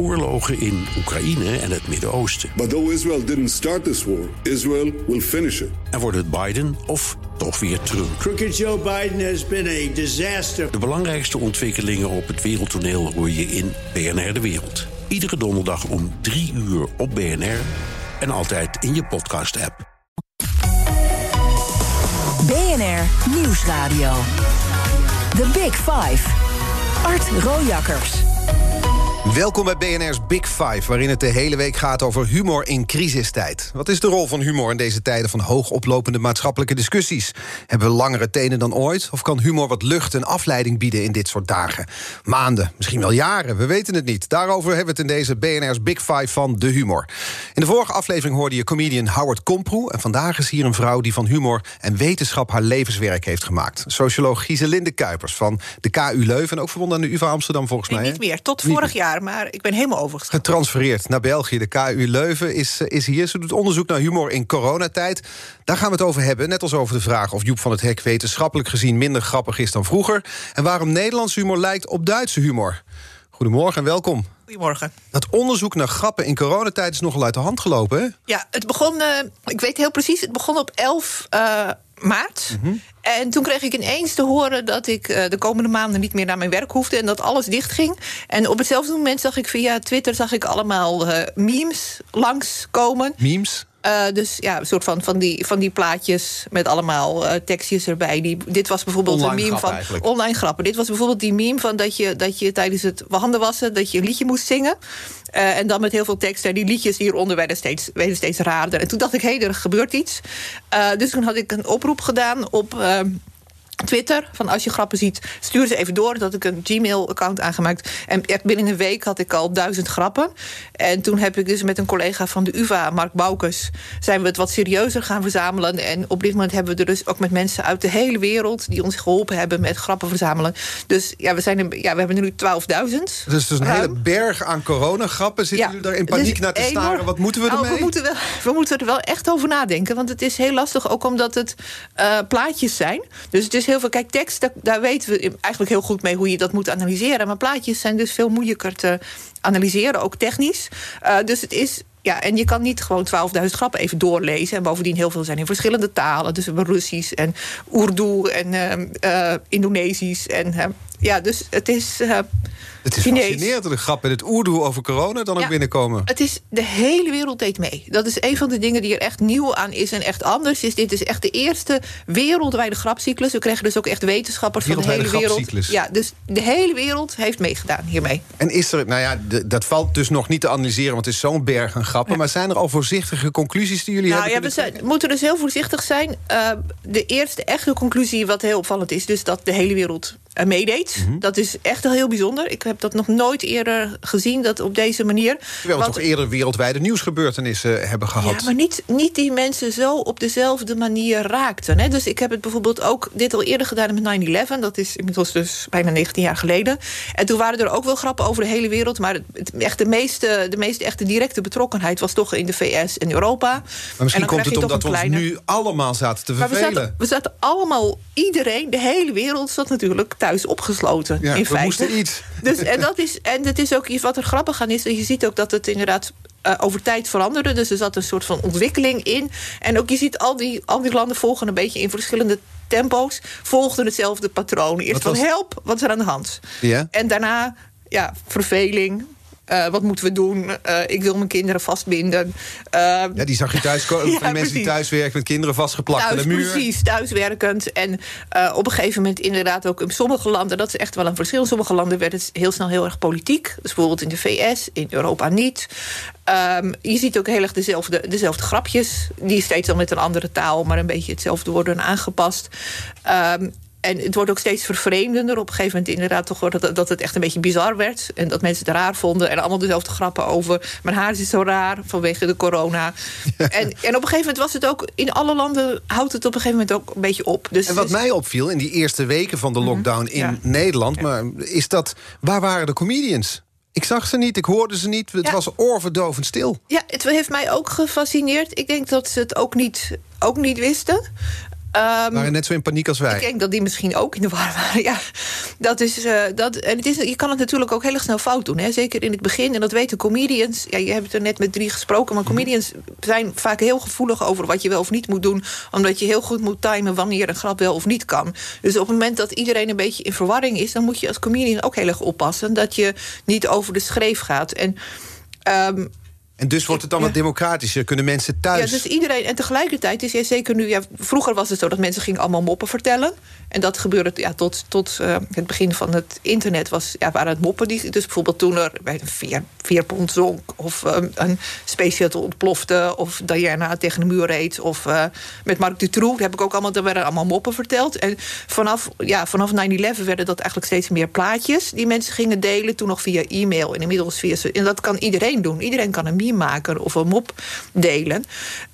oorlogen in Oekraïne en het Midden-Oosten. But though Israel didn't start this war, Israel will finish it. En wordt het Biden of toch weer Trump? Crooked Joe Biden has been a disaster. De belangrijkste ontwikkelingen op het wereldtoneel hoor je in BNR De Wereld. Iedere donderdag om 3 uur op BNR en altijd in je podcast-app. BNR Nieuwsradio. The Big Five. Art Rojakkers. Welkom bij BNR's Big Five, waarin het de hele week gaat over humor in crisistijd. Wat is de rol van humor in deze tijden van hoogoplopende maatschappelijke discussies? Hebben we langere tenen dan ooit? Of kan humor wat lucht en afleiding bieden in dit soort dagen? Maanden, misschien wel jaren, we weten het niet. Daarover hebben we het in deze BNR's Big Five van de humor. In de vorige aflevering hoorde je comedian Howard Komproe... en vandaag is hier een vrouw die van humor en wetenschap haar levenswerk heeft gemaakt. Socioloog Giselinde Kuipers van de KU Leuven... en ook verbonden aan de UvA Amsterdam volgens Nee, mij. niet meer. Tot vorig meer. Jaar, maar ik ben helemaal overgestapt. Getransfereerd naar België. De KU Leuven is, eh, is hier. Ze doet onderzoek naar humor in coronatijd. Daar gaan we het over hebben. Net als over de vraag of Joep van het Hek wetenschappelijk gezien minder grappig is dan vroeger. En waarom Nederlands humor lijkt op Duitse humor. Goedemorgen en welkom. Goedemorgen. Dat onderzoek naar grappen in coronatijd is nogal uit de hand gelopen, hè? Ja, het begon, eh, ik weet heel precies, het begon op 11 eh, maart. En toen kreeg ik ineens te horen dat ik eh, de komende maanden niet meer naar mijn werk hoefde en dat alles dichtging. En op hetzelfde moment zag ik via Twitter zag ik allemaal eh, memes langskomen. Memes. Eh, dus ja, een soort van, van, die, van die plaatjes met allemaal eh, tekstjes erbij. Die, dit was bijvoorbeeld Online een meme van eigenlijk. online grappen. Dit was bijvoorbeeld die meme van dat je, dat je tijdens het handen wassen... dat je een liedje moest zingen. Eh, en dan met heel veel tekst. En die liedjes hieronder werden steeds, werden steeds raarder. En toen dacht ik, hé, er gebeurt iets. Dus toen had ik een oproep gedaan op... Twitter, van als je grappen ziet, stuur ze even door. Dat ik een Gmail-account aangemaakt. En echt binnen een week had ik al duizend grappen. En toen heb ik dus met een collega van de UvA, Mark Boukes... zijn we het wat serieuzer gaan verzamelen. En op dit moment hebben we er dus ook met mensen uit de hele wereld... die ons geholpen hebben met grappen verzamelen. Dus ja, we, zijn een, ja, we hebben nu 12.000. Dus dus een Ruim. hele berg aan coronagrappen. Zitten jullie daar in paniek naar te enorm. staren? Wat moeten we Nou, ermee? we, moeten wel, we moeten er wel echt over nadenken. Want het is heel lastig, ook omdat het eh, plaatjes zijn. Dus het is heel veel... Kijk, tekst, daar, weten we eigenlijk heel goed mee... hoe je dat moet analyseren. Maar plaatjes zijn dus veel moeilijker te analyseren, ook technisch. Eh, dus het is... Ja, en je kan niet gewoon 12.000 grappen even doorlezen. En bovendien heel veel zijn in verschillende talen. Dus we hebben Russisch en Urdu en eh, eh, Indonesisch. En, eh, ja, dus het is... Het is Chinees. fascinerend dat de grappen in het oerdoe over corona dan ook Ja. binnenkomen. Het is, de hele wereld deed mee. Dat is een van de dingen die er echt nieuw aan is en echt anders is. Dit is echt de eerste wereldwijde grapcyclus. We kregen dus ook echt wetenschappers van de hele wereld. grapcyclus. Ja, dus de hele wereld heeft meegedaan hiermee. En is er, nou ja, dat valt dus nog niet te analyseren, want het is zo'n berg aan grappen. Maar zijn er al voorzichtige conclusies die jullie Nou ja, hebben? we kunnen zijn, moeten dus heel voorzichtig zijn. Eh, de eerste echte conclusie, wat heel opvallend is, dus dat de hele wereld eh, meedeed. Mhm. Dat is echt heel bijzonder. Ik heb dat nog nooit eerder gezien, dat op deze manier. Terwijl we Want- toch eerder wereldwijde nieuwsgebeurtenissen hebben gehad. Ja, maar niet, niet die mensen zo op dezelfde manier raakten. Hè? Dus ik heb het bijvoorbeeld ook dit al eerder gedaan met 9-11. Dat is inmiddels dus bijna 19 jaar geleden. En toen waren er ook wel grappen over de hele wereld. Maar het, echt de, meeste, de meeste echte directe betrokkenheid was toch in de VS en Europa. maar misschien komt het omdat we ons nu allemaal zaten te maar we vervelen. zaten, we zaten allemaal, iedereen, de hele wereld zat natuurlijk thuis opgesloten. Ja, in we feite. moesten iets. Dus, en, dat is, en het is ook iets wat er grappig aan is. dat Je ziet ook dat het inderdaad eh, over tijd veranderde. Dus er zat een soort van ontwikkeling in. En ook je ziet al die, al die landen volgen een beetje in verschillende tempo's. Volgden hetzelfde patroon. Eerst Wat van was- help, wat is er aan de hand? Ja? En daarna, ja, verveling. Eh, wat moeten we doen? Eh, ik wil mijn kinderen vastbinden. Eh, Ja, die zag je thuis komen. Ja, mensen die precies. thuis werken met kinderen vastgeplakt aan de muur. precies, thuiswerkend. En op een gegeven moment inderdaad ook in sommige landen... dat is echt wel een verschil. In sommige landen werd het heel snel heel erg politiek. Dus bijvoorbeeld in de VS, in Europa niet. Ehm, je ziet ook heel erg dezelfde, dezelfde grapjes... die steeds al met een andere taal... maar een beetje hetzelfde worden aangepast. Ehm, en het wordt ook steeds vervreemdender. Op een gegeven moment inderdaad toch dat, dat het echt een beetje bizar werd. En dat mensen het raar vonden. En allemaal dezelfde grappen over... mijn haar is zo raar vanwege de corona. En, en op een gegeven moment was het ook... in alle landen houdt het op een gegeven moment ook een beetje op. Dus En wat mij opviel in die eerste weken van de lockdown in Ja. Nederland... Maar is dat, waar waren de comedians? Ik zag ze niet, ik hoorde ze niet. Het Ja. was oorverdovend stil. Ja, het heeft mij ook gefascineerd. Ik denk dat ze het ook niet, ook niet wisten. Ehm, waren net zo in paniek als wij. Ik denk dat die misschien ook in de war waren. Ja, dat is, uh, dat, en het is, je kan het natuurlijk ook heel erg snel fout doen. Hè? Zeker in het begin. En dat weten comedians. Ja, je hebt er net met drie gesproken. Maar comedians zijn vaak heel gevoelig over wat je wel of niet moet doen. Omdat je heel goed moet timen wanneer een grap wel of niet kan. Dus op het moment dat iedereen een beetje in verwarring is... dan moet je als comedian ook heel erg oppassen. Dat je niet over de schreef gaat. En um, en dus wordt het dan wat democratischer? Kunnen mensen thuis... Ja, dus iedereen... En tegelijkertijd is ja, zeker nu... Ja, vroeger was het zo dat mensen gingen allemaal moppen vertellen. En dat gebeurde ja, tot, tot uh, het begin van het internet. Was, ja, waren het moppen. Die, dus bijvoorbeeld toen er bij een veer, veerpont zonk... of um, een space shuttle ontplofte... of Diana tegen de muur reed... of uh, met Mark Dutroux heb ik ook allemaal... er werden allemaal moppen verteld. En vanaf, ja, vanaf 9-11 werden dat eigenlijk steeds meer plaatjes... die mensen gingen delen. Toen nog via e-mail en inmiddels via... En dat kan iedereen doen. Iedereen kan een meme of een mop delen.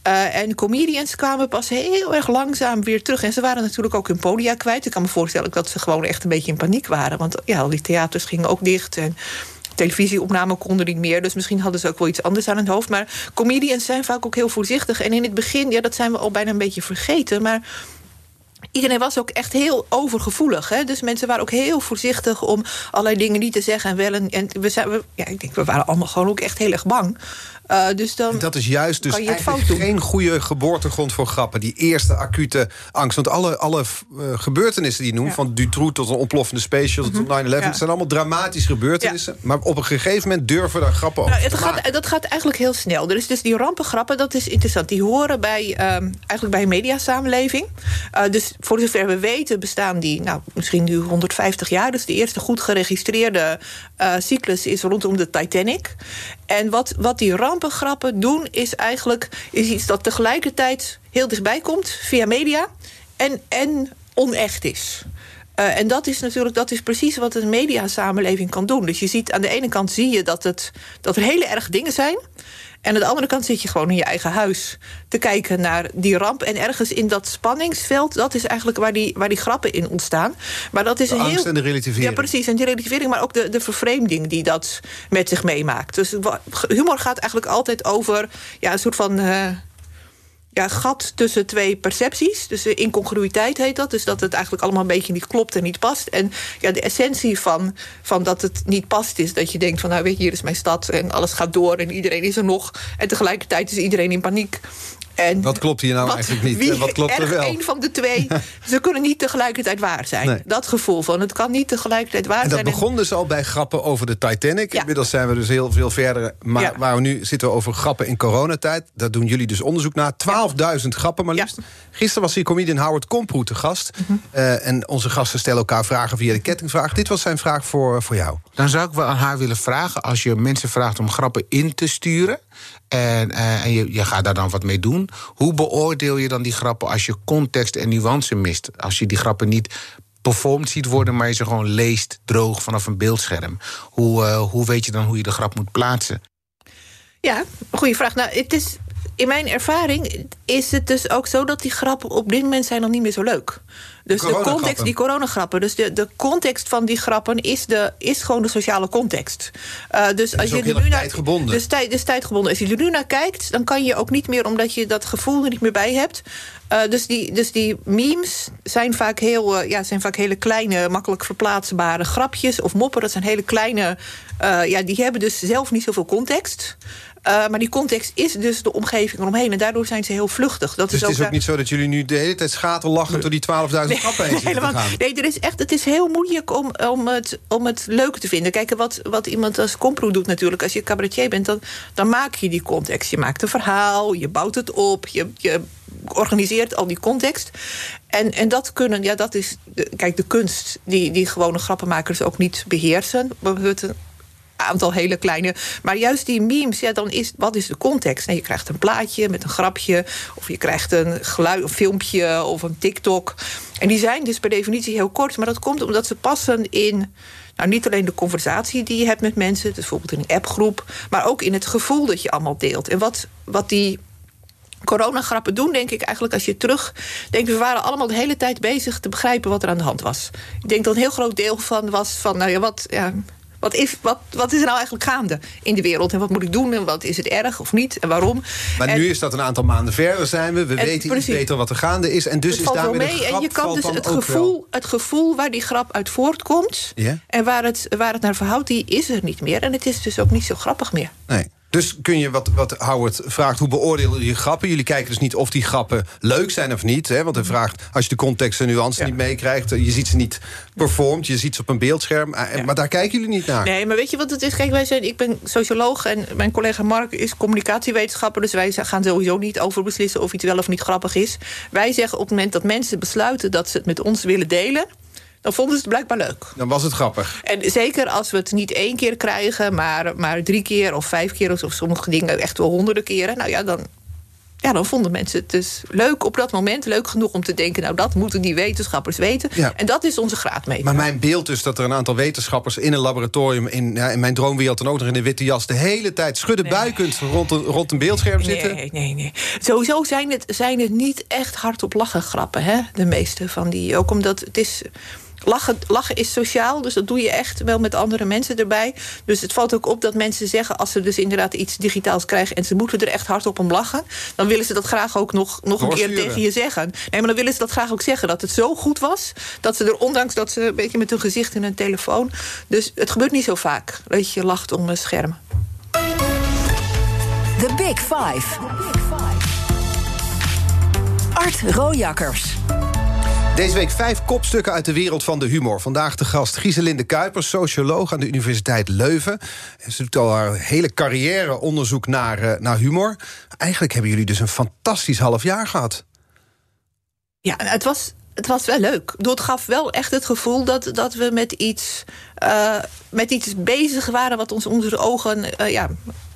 Uh, en comedians kwamen pas heel erg langzaam weer terug. En ze waren natuurlijk ook hun podia kwijt. Ik kan me voorstellen dat ze gewoon echt een beetje in paniek waren. Want ja, al die theaters gingen ook dicht. En televisieopnamen konden niet meer. Dus misschien hadden ze ook wel iets anders aan het hoofd. Maar comedians zijn vaak ook heel voorzichtig. En in het begin, ja, dat zijn we al bijna een beetje vergeten. Maar iedereen was ook echt heel overgevoelig. Hè? Dus mensen waren ook heel voorzichtig om allerlei dingen niet te zeggen. En wel en, en we, zijn, we, ja, ik denk, we waren allemaal gewoon ook echt heel erg bang. Uh, dus dan en dat is juist dus geen goede geboortegrond voor grappen. Die eerste acute angst. Want alle, alle uh, gebeurtenissen die je noemt... Ja. van Dutroux tot een ontploffende mm -hmm. tot 9-11... Ja. zijn allemaal dramatische gebeurtenissen. Ja. Maar op een gegeven moment durven daar grappen over nou, het gaat, Dat gaat eigenlijk heel snel. Dus, dus die rampengrappen, dat is interessant. Die horen bij, um, eigenlijk bij een mediasamenleving. Uh, dus voor zover we weten bestaan die nou, misschien nu 150 jaar. Dus de eerste goed geregistreerde cyclus is rondom de Titanic. En wat, wat die rampengrappen doen, is eigenlijk is iets dat tegelijkertijd heel dichtbij komt via media en, en onecht is. Uh, en dat is natuurlijk dat is precies wat een mediasamenleving kan doen. Dus je ziet aan de ene kant zie je dat, het, dat er hele erg dingen zijn. En aan de andere kant zit je gewoon in je eigen huis te kijken naar die ramp. En ergens in dat spanningsveld, dat is eigenlijk waar die, waar die grappen in ontstaan. Maar dat is de een angst heel, en de relativering. Ja, precies. En die relativering, maar ook de, de vervreemding die dat met zich meemaakt. Dus humor gaat eigenlijk altijd over ja, een soort van. Uh, ja, gat tussen twee percepties. Dus incongruïteit heet dat. Dus dat het eigenlijk allemaal een beetje niet klopt en niet past. En ja, de essentie van, van dat het niet past is dat je denkt van... nou weet je, hier is mijn stad en alles gaat door en iedereen is er nog. En tegelijkertijd is iedereen in paniek. En wat klopt hier nou wat, eigenlijk niet? Wie, wat klopt er wel? Een van de twee. ze kunnen niet tegelijkertijd waar zijn. Nee. Dat gevoel van het kan niet tegelijkertijd waar en dat zijn. begon dus al bij grappen over de Titanic. Ja. Inmiddels zijn we dus heel veel verder. Maar ja. waar we nu zitten we over grappen in coronatijd. Daar doen jullie dus onderzoek naar. 12.000 grappen maar liefst. Gisteren was hier comedian Howard Komproe te gast. Mm -hmm. uh, en onze gasten stellen elkaar vragen via de kettingvraag. Dit was zijn vraag voor, voor jou. Dan zou ik wel aan haar willen vragen... als je mensen vraagt om grappen in te sturen... En, uh, en je, je, gaat daar dan wat mee doen. Hoe beoordeel je dan die grappen als je context en nuance mist? Als je die grappen niet performed ziet worden, maar je ze gewoon leest droog vanaf een beeldscherm. Hoe, uh, hoe weet je dan hoe je de grap moet plaatsen? Ja, goede vraag. Nou, het is, in mijn ervaring is het dus ook zo dat die grappen op dit moment zijn nog niet meer zo leuk. Dus de context, die coronagrappen. Dus de, de context van die grappen is, de, is gewoon de sociale context. Uh, dus als je er nu naar, tijdgebonden. Dus, tijd, dus tijdgebonden. Als je er nu naar kijkt, dan kan je ook niet meer, omdat je dat gevoel er niet meer bij hebt. Uh, dus, die, dus die memes zijn vaak, heel, uh, ja, zijn vaak hele kleine, makkelijk verplaatsbare grapjes of moppen. Dat zijn hele kleine. ja, die hebben dus zelf niet zoveel context. Uh, maar die context is dus de omgeving eromheen. En daardoor zijn ze heel vluchtig. Dat dus is het is ook, niet zo dat jullie nu de hele tijd schaterlachend... door die 12.000 nee, grappen heen helemaal, gaan? Nee, er is echt, het is heel moeilijk om, om, het, om het leuk te vinden. Kijk, wat, wat iemand als Compro doet natuurlijk... als je cabaretier bent, dan, dan maak je die context. Je maakt een verhaal, je bouwt het op... je, je organiseert al die context. En, en dat kunnen, ja, dat is. De, kijk, de kunst die, die gewone grappenmakers ook niet beheersen. Aantal hele kleine. Maar juist die memes, ja, dan is wat is de context? Nou, je krijgt een plaatje met een grapje, of je krijgt een geluid, filmpje of een TikTok. En die zijn dus per definitie heel kort, maar dat komt omdat ze passen in. Nou, niet alleen de conversatie die je hebt met mensen, dus bijvoorbeeld in een appgroep, maar ook in het gevoel dat je allemaal deelt. En wat, wat die coronagrappen doen, denk ik eigenlijk als je terug denkt, we waren allemaal de hele tijd bezig te begrijpen wat er aan de hand was. Ik denk dat een heel groot deel van was van, nou ja, wat, ja, Wat is, wat, wat is er nou eigenlijk gaande in de wereld? En wat moet ik doen? En wat is het erg of niet? En waarom? Maar En- nu is dat een aantal maanden verder zijn we. We En weten precies. iets beter wat er gaande is. En dus het is valt daarmee mee. grap En je kan dus het gevoel, het gevoel waar die grap uit voortkomt... En waar het, waar het naar verhoudt, die is er niet meer. En het is dus ook niet zo grappig meer. Nee. Dus kun je, wat, wat Howard vraagt, hoe beoordelen jullie grappen? Jullie kijken dus niet of die grappen leuk zijn of niet. Hè? Want hij vraagt, als je de context en nuance Ja. niet meekrijgt... eh, je ziet ze niet performed, je ziet ze op een beeldscherm. eh, Maar daar kijken jullie niet naar. Nee, maar weet je wat het is? Kijk, wij zijn, ik ben socioloog en mijn collega Mark is communicatiewetenschapper. Dus wij gaan sowieso niet over beslissen of iets wel of niet grappig is. Wij zeggen op het moment dat mensen besluiten dat ze het met ons willen delen. Dan vonden ze het blijkbaar leuk. Dan was het grappig. En zeker als we het niet één keer krijgen, maar, maar drie keer of vijf keer, of sommige dingen echt wel honderden keren. Nou ja, dan, ja, dan vonden mensen het dus leuk op dat moment. Leuk genoeg om te denken, nou dat moeten die wetenschappers weten. Ja. En dat is onze graadmeter. Maar mijn beeld is dat er een aantal wetenschappers in een laboratorium... in, ja, in mijn droomwereld dan ook nog in een witte jas... de hele tijd schudden buikend rond een, rond een beeldscherm zitten. Nee, nee, nee. Sowieso zijn het, zijn het niet echt hardop lachen grappen, hè? De meeste van die. Ook omdat het is. Lachen, lachen is sociaal, dus dat doe je echt wel met andere mensen erbij. Dus het valt ook op dat mensen zeggen... als ze dus inderdaad iets digitaals krijgen... en ze moeten er echt hard op om lachen... dan willen ze dat graag ook nog, nog een keer tegen je zeggen. Nee, maar dan willen ze dat graag ook zeggen. Dat het zo goed was, dat ze er ondanks dat ze een beetje met hun gezicht in hun telefoon... dus het gebeurt niet zo vaak dat je lacht om een scherm. The Big Five. Art Rojakkers. Deze week vijf kopstukken uit de wereld van de humor. Vandaag de gast Gieselinde Kuipers, socioloog aan de Universiteit Leuven. En Ze doet al haar hele carrière onderzoek naar, eh, naar humor. Eigenlijk hebben jullie dus een fantastisch half jaar gehad. Ja, het was, het was wel leuk. Het gaf wel echt het gevoel dat, dat we met iets, eh, met iets bezig waren... wat ons onder de ogen eh, ja,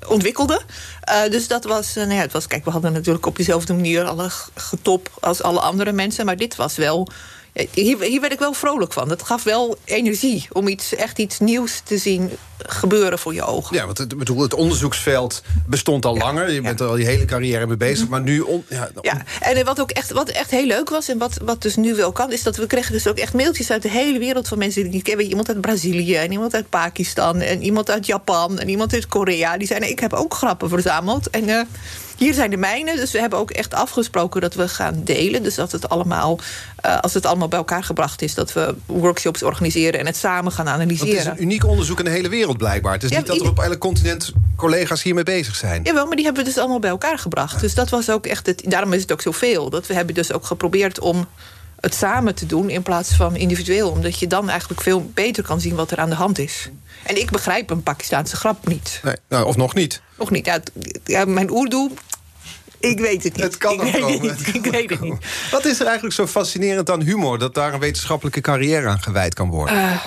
ontwikkelde. Eh, dus dat was, eh, nou ja, het was... Kijk, we hadden natuurlijk op dezelfde manier alle getop als alle andere mensen... maar dit was wel... Hier, hier werd ik wel vrolijk van. Het gaf wel energie om iets, echt iets nieuws te zien gebeuren voor je ogen. Ja, want het, bedoel, het onderzoeksveld bestond al langer. Je bent er al je hele carrière mee bezig. Maar nu... On, ja, Ja, en eh, wat ook echt, wat echt heel leuk was en wat, wat dus nu wel kan, is dat we kregen dus ook echt mailtjes uit de hele wereld van mensen die ik niet kennen. Iemand uit Brazilië en iemand uit Pakistan en iemand uit Japan en iemand uit Korea. Die zeiden: Ik heb ook grappen verzameld. En eh, hier zijn de mijne. Dus we hebben ook echt afgesproken dat we gaan delen. Dus dat het allemaal, eh, als het allemaal bij elkaar gebracht is, dat we workshops organiseren en het samen gaan Want het is analyseren. een uniek onderzoek in de hele wereld blijkbaar. Het is Ja, niet dat er op elk continent collega's hiermee bezig zijn. Jawel, maar die hebben we dus allemaal bij elkaar gebracht. Dus dat was ook echt het. Daarom is het ook zoveel. Dat we hebben dus ook geprobeerd om het samen te doen in plaats van individueel. Omdat je dan eigenlijk veel beter kan zien wat er aan de hand is. En ik begrijp een Pakistaanse grap niet. Nee, nou, of nog niet. Nog niet. Ja, mijn Oerdoe. Ik weet het niet. Het kan weet komen. Het. Ik weet het niet. Wat is er eigenlijk zo fascinerend aan humor... dat daar een wetenschappelijke carrière aan gewijd kan worden?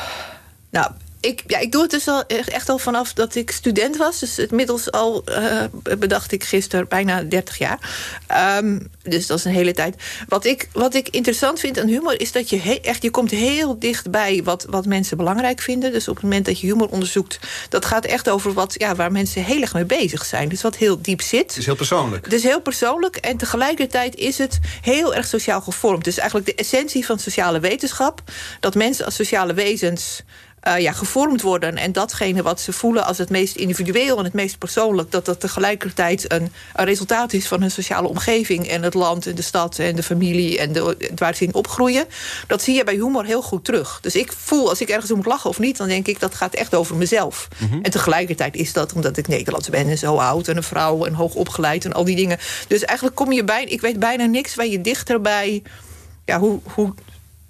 Nou, ik, ja, ik doe het dus al echt al vanaf dat ik student was. Dus inmiddels al eh, bedacht ik gisteren bijna 30 jaar. Ehm, dus dat is een hele tijd. Wat ik, wat ik interessant vind aan humor is dat je he- echt je komt heel dichtbij wat, wat mensen belangrijk vinden. Dus op het moment dat je humor onderzoekt, dat gaat echt over wat, ja, waar mensen heel erg mee bezig zijn. Dus wat heel diep zit. Het is heel persoonlijk. Het is heel persoonlijk en tegelijkertijd is het heel erg sociaal gevormd. Dus eigenlijk de essentie van sociale wetenschap: dat mensen als sociale wezens. Eh, ja, gevormd worden. En datgene wat ze voelen als het meest individueel en het meest persoonlijk, dat dat tegelijkertijd een, een resultaat is van hun sociale omgeving en het land en de stad en de familie en de, waar ze in opgroeien. Dat zie je bij humor heel goed terug. Dus ik voel als ik ergens om moet lachen of niet, dan denk ik dat gaat echt over mezelf. En tegelijkertijd is dat omdat ik Nederlands ben en zo oud en een vrouw en hoog opgeleid en al die dingen. Dus eigenlijk kom je bij, ik weet bijna niks waar je dichter bij ja, hoe, hoe,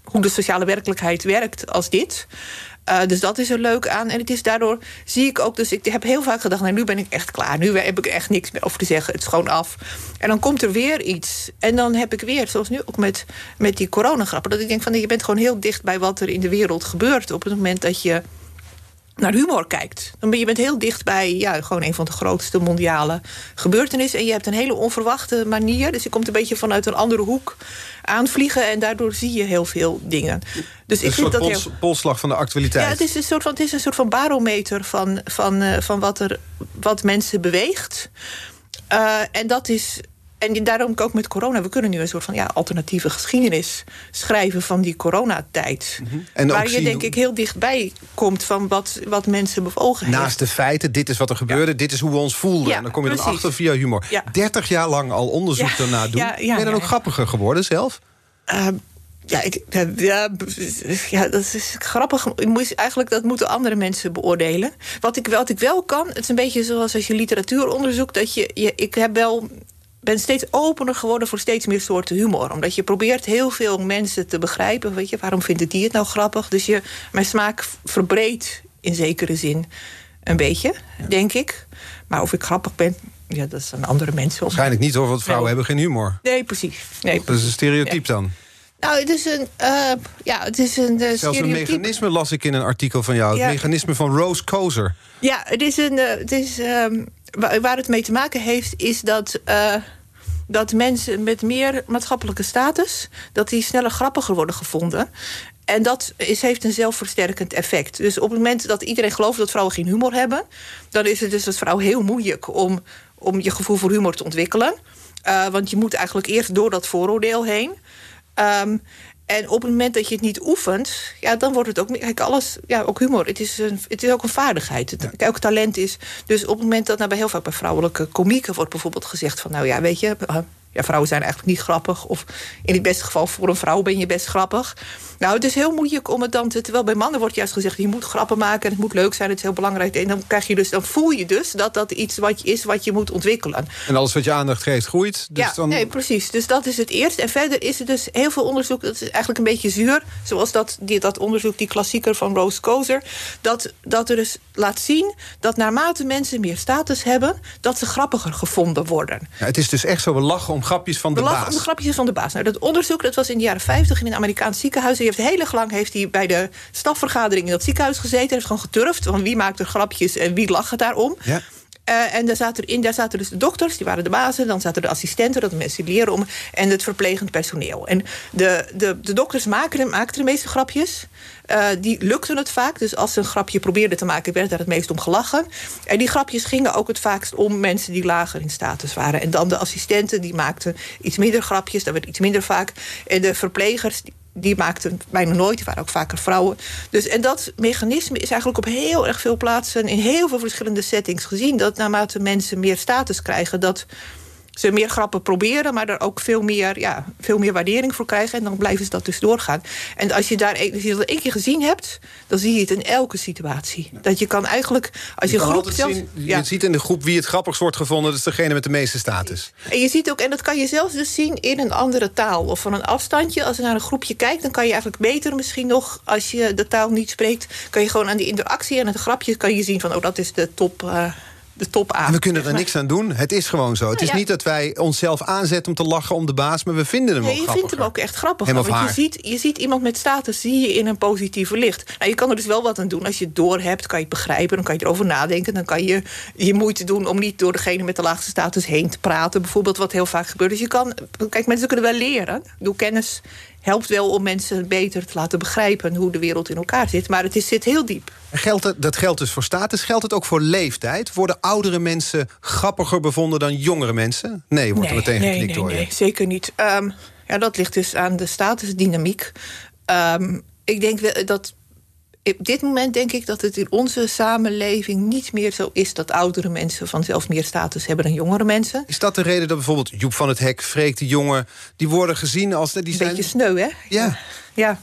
hoe de sociale werkelijkheid werkt als dit. Eh, dus dat is er leuk aan. En het is daardoor, zie ik ook, dus ik heb heel vaak gedacht, nou nu ben ik echt klaar. Nu heb ik echt niks meer over te zeggen. Het is gewoon af. En dan komt er weer iets. En dan heb ik weer, zoals nu ook met, met die coronagrappen, dat ik denk van je bent gewoon heel dicht bij wat er in de wereld gebeurt. Op het moment dat je naar humor kijkt. Dan ben je bent heel dicht bij ja, gewoon een van de grootste mondiale gebeurtenissen. En je hebt een hele onverwachte manier. Dus je komt een beetje vanuit een andere hoek aanvliegen. En daardoor zie je heel veel dingen. Dus een ik vind dat pols- heel. polsslag van de actualiteit. Ja, het is een soort van, het is een soort van barometer van, van, eh, van wat, er, wat mensen beweegt. Eh, en dat is. En daarom ook met corona, we kunnen nu een soort van ja, alternatieve geschiedenis schrijven van die coronatijd. En ook waar je denk hoe- ik heel dichtbij komt van wat, wat mensen bewogen heeft. Naast de feiten, dit is wat er gebeurde, dit is hoe we ons voelden. Ja, en dan kom je dan precies. achter via humor. Ja. 30 jaar lang al onderzoek daarna doen. ben je dan ook grappiger geworden zelf? Ehm, ja, ik, ja, ja, dat is grappig. Moet- Eigenlijk, dat moeten andere mensen beoordelen. Wat ik, wat ik wel kan, het is een beetje zoals als je literatuur onderzoekt... dat je, je ik heb wel ben steeds opener geworden voor steeds meer soorten humor. Omdat je probeert heel veel mensen te begrijpen. Weet je, waarom vindt die het nou grappig? Dus je, mijn smaak verbreedt in zekere zin een beetje, denk ik. Maar of ik grappig ben, ja, dat is aan andere mensen. Waarschijnlijk niet hoor, want vrouwen Nee. hebben geen humor. Nee, precies. Nee, Dat is een stereotype dan. nou, het is een, eh, ja, het is een eh, Zelfs een mechanisme las ik in een artikel van jou. Het mechanisme van Rose Kozer. Ja, het is een. eh, het is, ehm, waar het mee te maken heeft, is dat. eh, dat mensen met meer maatschappelijke status. dat die sneller grappiger worden gevonden. En dat is, heeft een zelfversterkend effect. Dus op het moment dat iedereen gelooft dat vrouwen geen humor hebben. dan is het dus als vrouw heel moeilijk om, om je gevoel voor humor te ontwikkelen. Eh, want je moet eigenlijk eerst door dat vooroordeel heen. Ehm, en op het moment dat je het niet oefent, ja, dan wordt het ook. Kijk, alles, ja, ook humor. Het is, een, het is ook een vaardigheid. Het, Elk talent is. Dus op het moment dat nou bij heel vaak bij vrouwelijke komieken wordt bijvoorbeeld gezegd van, nou ja, weet je. eh, ja, vrouwen zijn eigenlijk niet grappig. Of in het beste geval voor een vrouw ben je best grappig. Nou, het is heel moeilijk om het dan te. Terwijl bij mannen wordt juist gezegd: je moet grappen maken en het moet leuk zijn, het is heel belangrijk. En dan krijg je dus, dan voel je dus dat dat iets wat je is wat je moet ontwikkelen. En alles wat je aandacht geeft groeit. Dus ja, dan... nee, precies. Dus dat is het eerste. En verder is er dus heel veel onderzoek. Dat is eigenlijk een beetje zuur. Zoals dat, die, dat onderzoek, die klassieker van Rose Kozer. Dat, dat er dus laat zien dat naarmate mensen meer status hebben, dat ze grappiger gevonden worden. Ja, het is dus echt zo, we lachen om grapjes van de We lachen baas. om grapjes van de baas. Nou, dat onderzoek dat was in de jaren 50 in een Amerikaans ziekenhuis. Heeft heel lang heeft hij bij de stafvergadering in dat ziekenhuis gezeten. Hij heeft gewoon geturfd van wie maakt er grapjes en wie lacht daarom. Ja. Eh, en daar zaten, in, daar zaten dus de dokters, die waren de bazen. Dan zaten de assistenten, dat de mensen die leren om. En het verplegend personeel. En de, de, de dokters maakten, maakten de meeste grapjes. Eh, die lukten het vaak. Dus als ze een grapje probeerden te maken, werd daar het meest om gelachen. En die grapjes gingen ook het vaakst om mensen die lager in status waren. En dan de assistenten, die maakten iets minder grapjes. Dat werd iets minder vaak. En de verplegers, die, die maakten bijna nooit. Die waren ook vaker vrouwen. Dus, en dat mechanisme is eigenlijk op heel erg veel plaatsen... in heel veel verschillende settings gezien. Dat naarmate mensen meer status krijgen... dat ze meer grappen proberen, maar er ook veel meer, ja, veel meer waardering voor krijgen. En dan blijven ze dat dus doorgaan. En als je, daar, als je dat één keer gezien hebt, dan zie je het in elke situatie. Dat je kan eigenlijk, als je, groep altijd zelfs. zien, je ziet in de groep wie het grappigst wordt gevonden. Dat is degene met de meeste status. En je ziet ook, en dat kan je zelfs dus zien in een andere taal of van een afstandje. Als je naar een groepje kijkt, dan kan je eigenlijk beter misschien nog, als je de taal niet spreekt, kan je gewoon aan die interactie en het grapje kan je zien van, oh, dat is de top. eh, de top aan. En we kunnen er zeg maar. niks aan doen. Het is gewoon zo. Het is Nou ja. niet dat wij onszelf aanzetten om te lachen om de baas, maar we vinden hem Nee, ook je vindt hem ook echt grappig. Hem want je ziet, je ziet iemand met status zie je in een positieve licht. Nou, je kan er dus wel wat aan doen. Als je het doorhebt, kan je het begrijpen. Dan kan je erover nadenken. Dan kan je je moeite doen om niet door degene met de laagste status heen te praten. Bijvoorbeeld wat heel vaak gebeurt. Dus je kan... Kijk, mensen kunnen wel leren. Door kennis helpt wel om mensen beter te laten begrijpen... hoe de wereld in elkaar zit. Maar het is, zit heel diep. Geldt het, dat geldt dus voor status. Geldt het ook voor leeftijd? Worden oudere mensen grappiger bevonden dan jongere mensen? Nee, wordt er meteen nee, geknikt nee, door je. nee, zeker niet. Ehm, ja, dat ligt dus aan de statusdynamiek. Ehm, ik denk dat. Op dit moment denk ik dat het in onze samenleving niet meer zo is dat oudere mensen vanzelf meer status hebben dan jongere mensen. Is dat de reden dat bijvoorbeeld Joep van het Hek, Freek de Jonge... die worden gezien als... Die Een zijn beetje sneu, hè? Ja. Ja.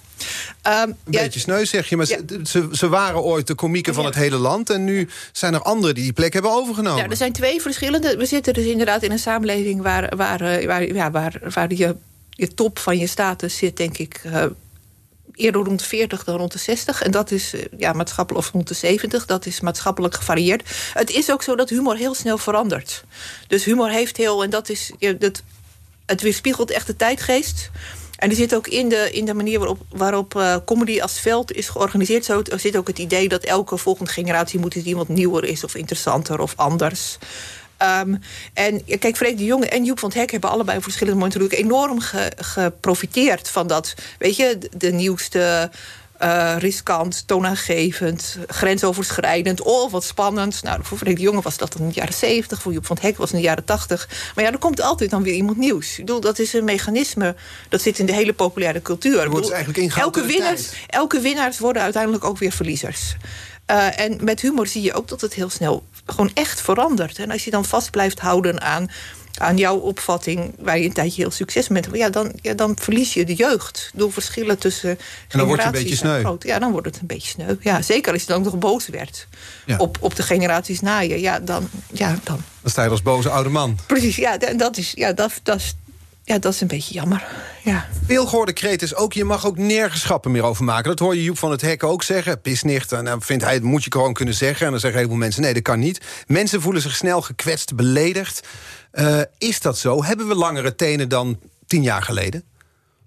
Een ja, beetje sneu, zeg je. Maar Ja. ze, ze, waren ooit de komieken van het hele land... en nu zijn er anderen die die plek hebben overgenomen. Ja, er zijn twee verschillende. We zitten dus inderdaad in een samenleving waar, waar, eh, waar, ja, waar, waar je, je top van je status zit, denk ik. eh, Eerder rond de 40 dan rond de 60. En dat is eh, ja, maatschappelijk, of rond de 70. Dat is maatschappelijk gevarieerd. Het is ook zo dat humor heel snel verandert. Dus humor heeft heel. En dat is. dat, het weerspiegelt echt de tijdgeest. En er zit ook in de, in de manier waarop, waarop eh, comedy als veld is georganiseerd... Zo, zit ook het idee dat elke volgende generatie moet eens iemand nieuwer is... of interessanter of anders. Ehm, en kijk, Freek de Jonge en Joep van het Hek hebben allebei op verschillende momenten natuurlijk enorm ge- geprofiteerd van dat. Weet je, de, de nieuwste eh, riskant, toonaangevend, grensoverschrijdend. Oh, wat spannend. Nou, voor Freek de Jonge was dat in de jaren 70. Voor Joep van het Hek was het in de jaren 80. Maar ja, er komt altijd dan weer iemand nieuws. Ik bedoel, dat is een mechanisme. Dat zit in de hele populaire cultuur. Bedoel, eigenlijk elke, winnaars, elke winnaars worden uiteindelijk ook weer verliezers. Eh, en met humor zie je ook dat het heel snel gewoon echt verandert. En als je dan vast blijft houden aan, aan jouw opvatting, waar je een tijdje heel succes mee hebt, ja, dan, ja, dan verlies je de jeugd. Door verschillen tussen. dan word je een generaties beetje sneu. groot. Ja, dan wordt het een beetje sneu. Ja, zeker als je dan nog boos werd Ja. op, op de generaties na je. Ja, dan, ja, dan. Dan sta je als boze oude man. Precies, ja, da- dat is, ja, dat, dat, is, ja, dat is een beetje jammer. Ja. Veel gehoorde kreet is ook, je mag ook nergens grappen meer over maken. Dat hoor je Joep van het Hek ook zeggen. Pisnicht, en dan vindt hij, dat moet je gewoon kunnen zeggen. En dan zeggen een heleboel mensen, nee, dat kan niet. Mensen voelen zich snel gekwetst, beledigd. Eh, is dat zo? Hebben we langere tenen dan tien jaar geleden?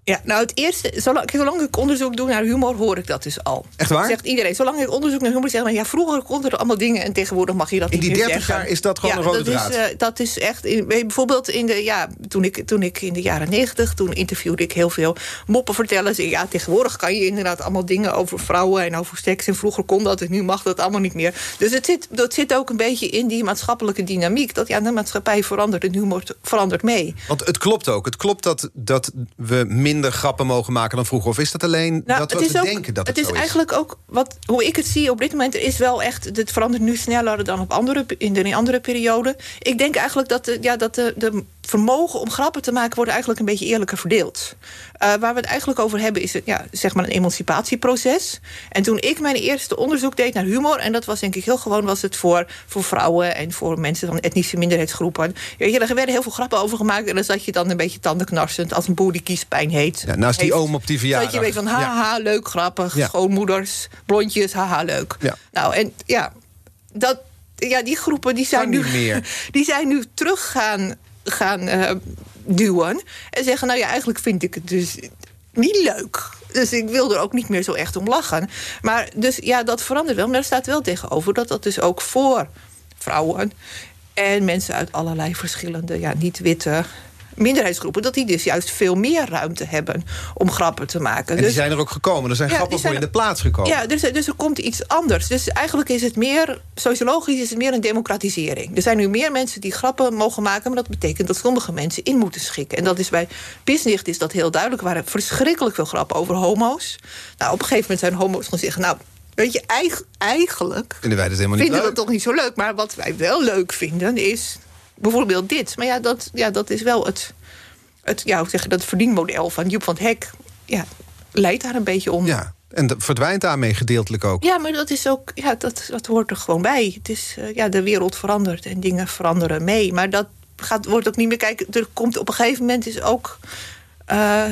Ja, nou het eerste, zolang, ik onderzoek doe naar humor, hoor ik dat dus al. Echt waar? Zegt iedereen. Zolang ik onderzoek naar humor zeg, maar ja, vroeger konden er allemaal dingen en tegenwoordig mag je dat In niet die meer 30 zeggen. jaar is dat gewoon ja, een rode dat draad. Is, eh, dat is echt, in- bijvoorbeeld in de, ja, toen ik, toen ik in de jaren 90, toen interviewde ik heel veel moppenvertellers. En ja, tegenwoordig kan je inderdaad allemaal dingen over vrouwen en over seks. En vroeger kon dat en nu mag dat allemaal niet meer. Dus het zit, dat zit ook een beetje in die maatschappelijke dynamiek. Dat ja, de maatschappij verandert en humor verandert mee. Want het klopt ook. Het klopt dat, dat we minder grappen mogen maken dan vroeger. Of is dat alleen dat Nou, is we ook- denken dat het, het is is? eigenlijk ook wat, hoe ik het zie op dit moment is wel echt. Het verandert nu sneller dan op andere, in de in andere perioden. Ik denk eigenlijk dat, de, ja, dat de, de vermogen om grappen te maken wordt eigenlijk een beetje eerlijker verdeeld. Eh, waar we het eigenlijk over hebben is ja, zeg maar een emancipatieproces. En toen ik mijn eerste onderzoek deed naar humor, en dat was denk ik heel gewoon, was het voor, voor vrouwen en voor mensen van etnische minderheidsgroepen. Ja, hier, er werden heel veel grappen over gemaakt en dan zat je dan een beetje tandenknarsend als een boer die kiespijn heet. Ja, naast die heeft. oom op die verjaardag. Dat je weet van, Ja. haha, leuk, grappig. Ja. Schoonmoeders, blondjes, haha, leuk. Ja. Nou, en ja, dat, ja, die groepen die zijn, nu, meer. die zijn nu terug gaan, eh, duwen. En zeggen, nou ja, eigenlijk vind ik het dus niet leuk. Dus ik wil er ook niet meer zo echt om lachen. Maar dus ja, dat verandert wel. Maar er staat wel tegenover dat dat dus ook voor vrouwen... en mensen uit allerlei verschillende, ja, niet-witte minderheidsgroepen... dat die dus juist veel meer ruimte hebben om grappen te maken. En die Dus- zijn er ook gekomen. Er zijn Ja, grappen voor in de plaats gekomen. ja, dus, dus er komt iets anders. Dus eigenlijk is het meer, sociologisch is het meer een democratisering. Er zijn nu meer mensen die grappen mogen maken, maar dat betekent dat sommige mensen in moeten schikken. En dat is bij Pisnicht is dat heel duidelijk. Er waren verschrikkelijk veel grappen over homo's. Nou, op een gegeven moment zijn homo's gaan zeggen, nou, weet je, eig- eigenlijk Vinden wij dat helemaal niet vinden we leuk? het toch niet zo leuk. Maar wat wij wel leuk vinden is bijvoorbeeld dit. Maar ja, dat, ja, dat is wel het, het, ja, hoe zeg je, dat verdienmodel van Joep van het Hek. Ja, leidt daar een beetje om. Ja, en dat verdwijnt daarmee gedeeltelijk ook. Ja, maar dat is ook, ja, dat, dat hoort er gewoon bij. Het is, eh, ja, de wereld verandert en dingen veranderen mee. Maar dat gaat, wordt ook niet meer. Kijk, er komt op een gegeven moment is ook. eh,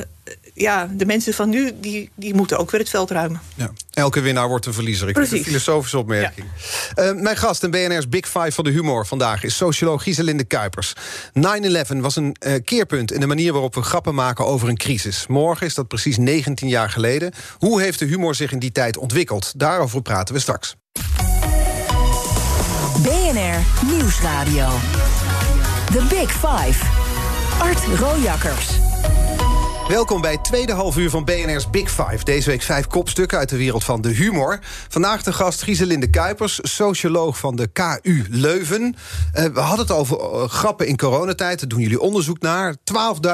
ja, de mensen van nu, die, die moeten ook weer het veld ruimen. Ja. Elke winnaar wordt een verliezer. Ik vind het een Precies. filosofische opmerking. Eh, mijn gast in BNR's Big Five van de humor vandaag... is socioloog Giselinde Kuipers. 9-11 was een eh, keerpunt in de manier waarop we grappen maken over een crisis. Morgen is dat precies 19 jaar geleden. Hoe heeft de humor zich in die tijd ontwikkeld? Daarover praten we straks. BNR Nieuwsradio. The Big Five. Art Rojakkers. Welkom bij het tweede halfuur van BNR's Big Five. Deze week vijf kopstukken uit de wereld van de humor. Vandaag de gast Giselinde Kuipers, socioloog van de KU Leuven. Eh, we hadden het over eh, grappen in coronatijd. Daar doen jullie onderzoek naar.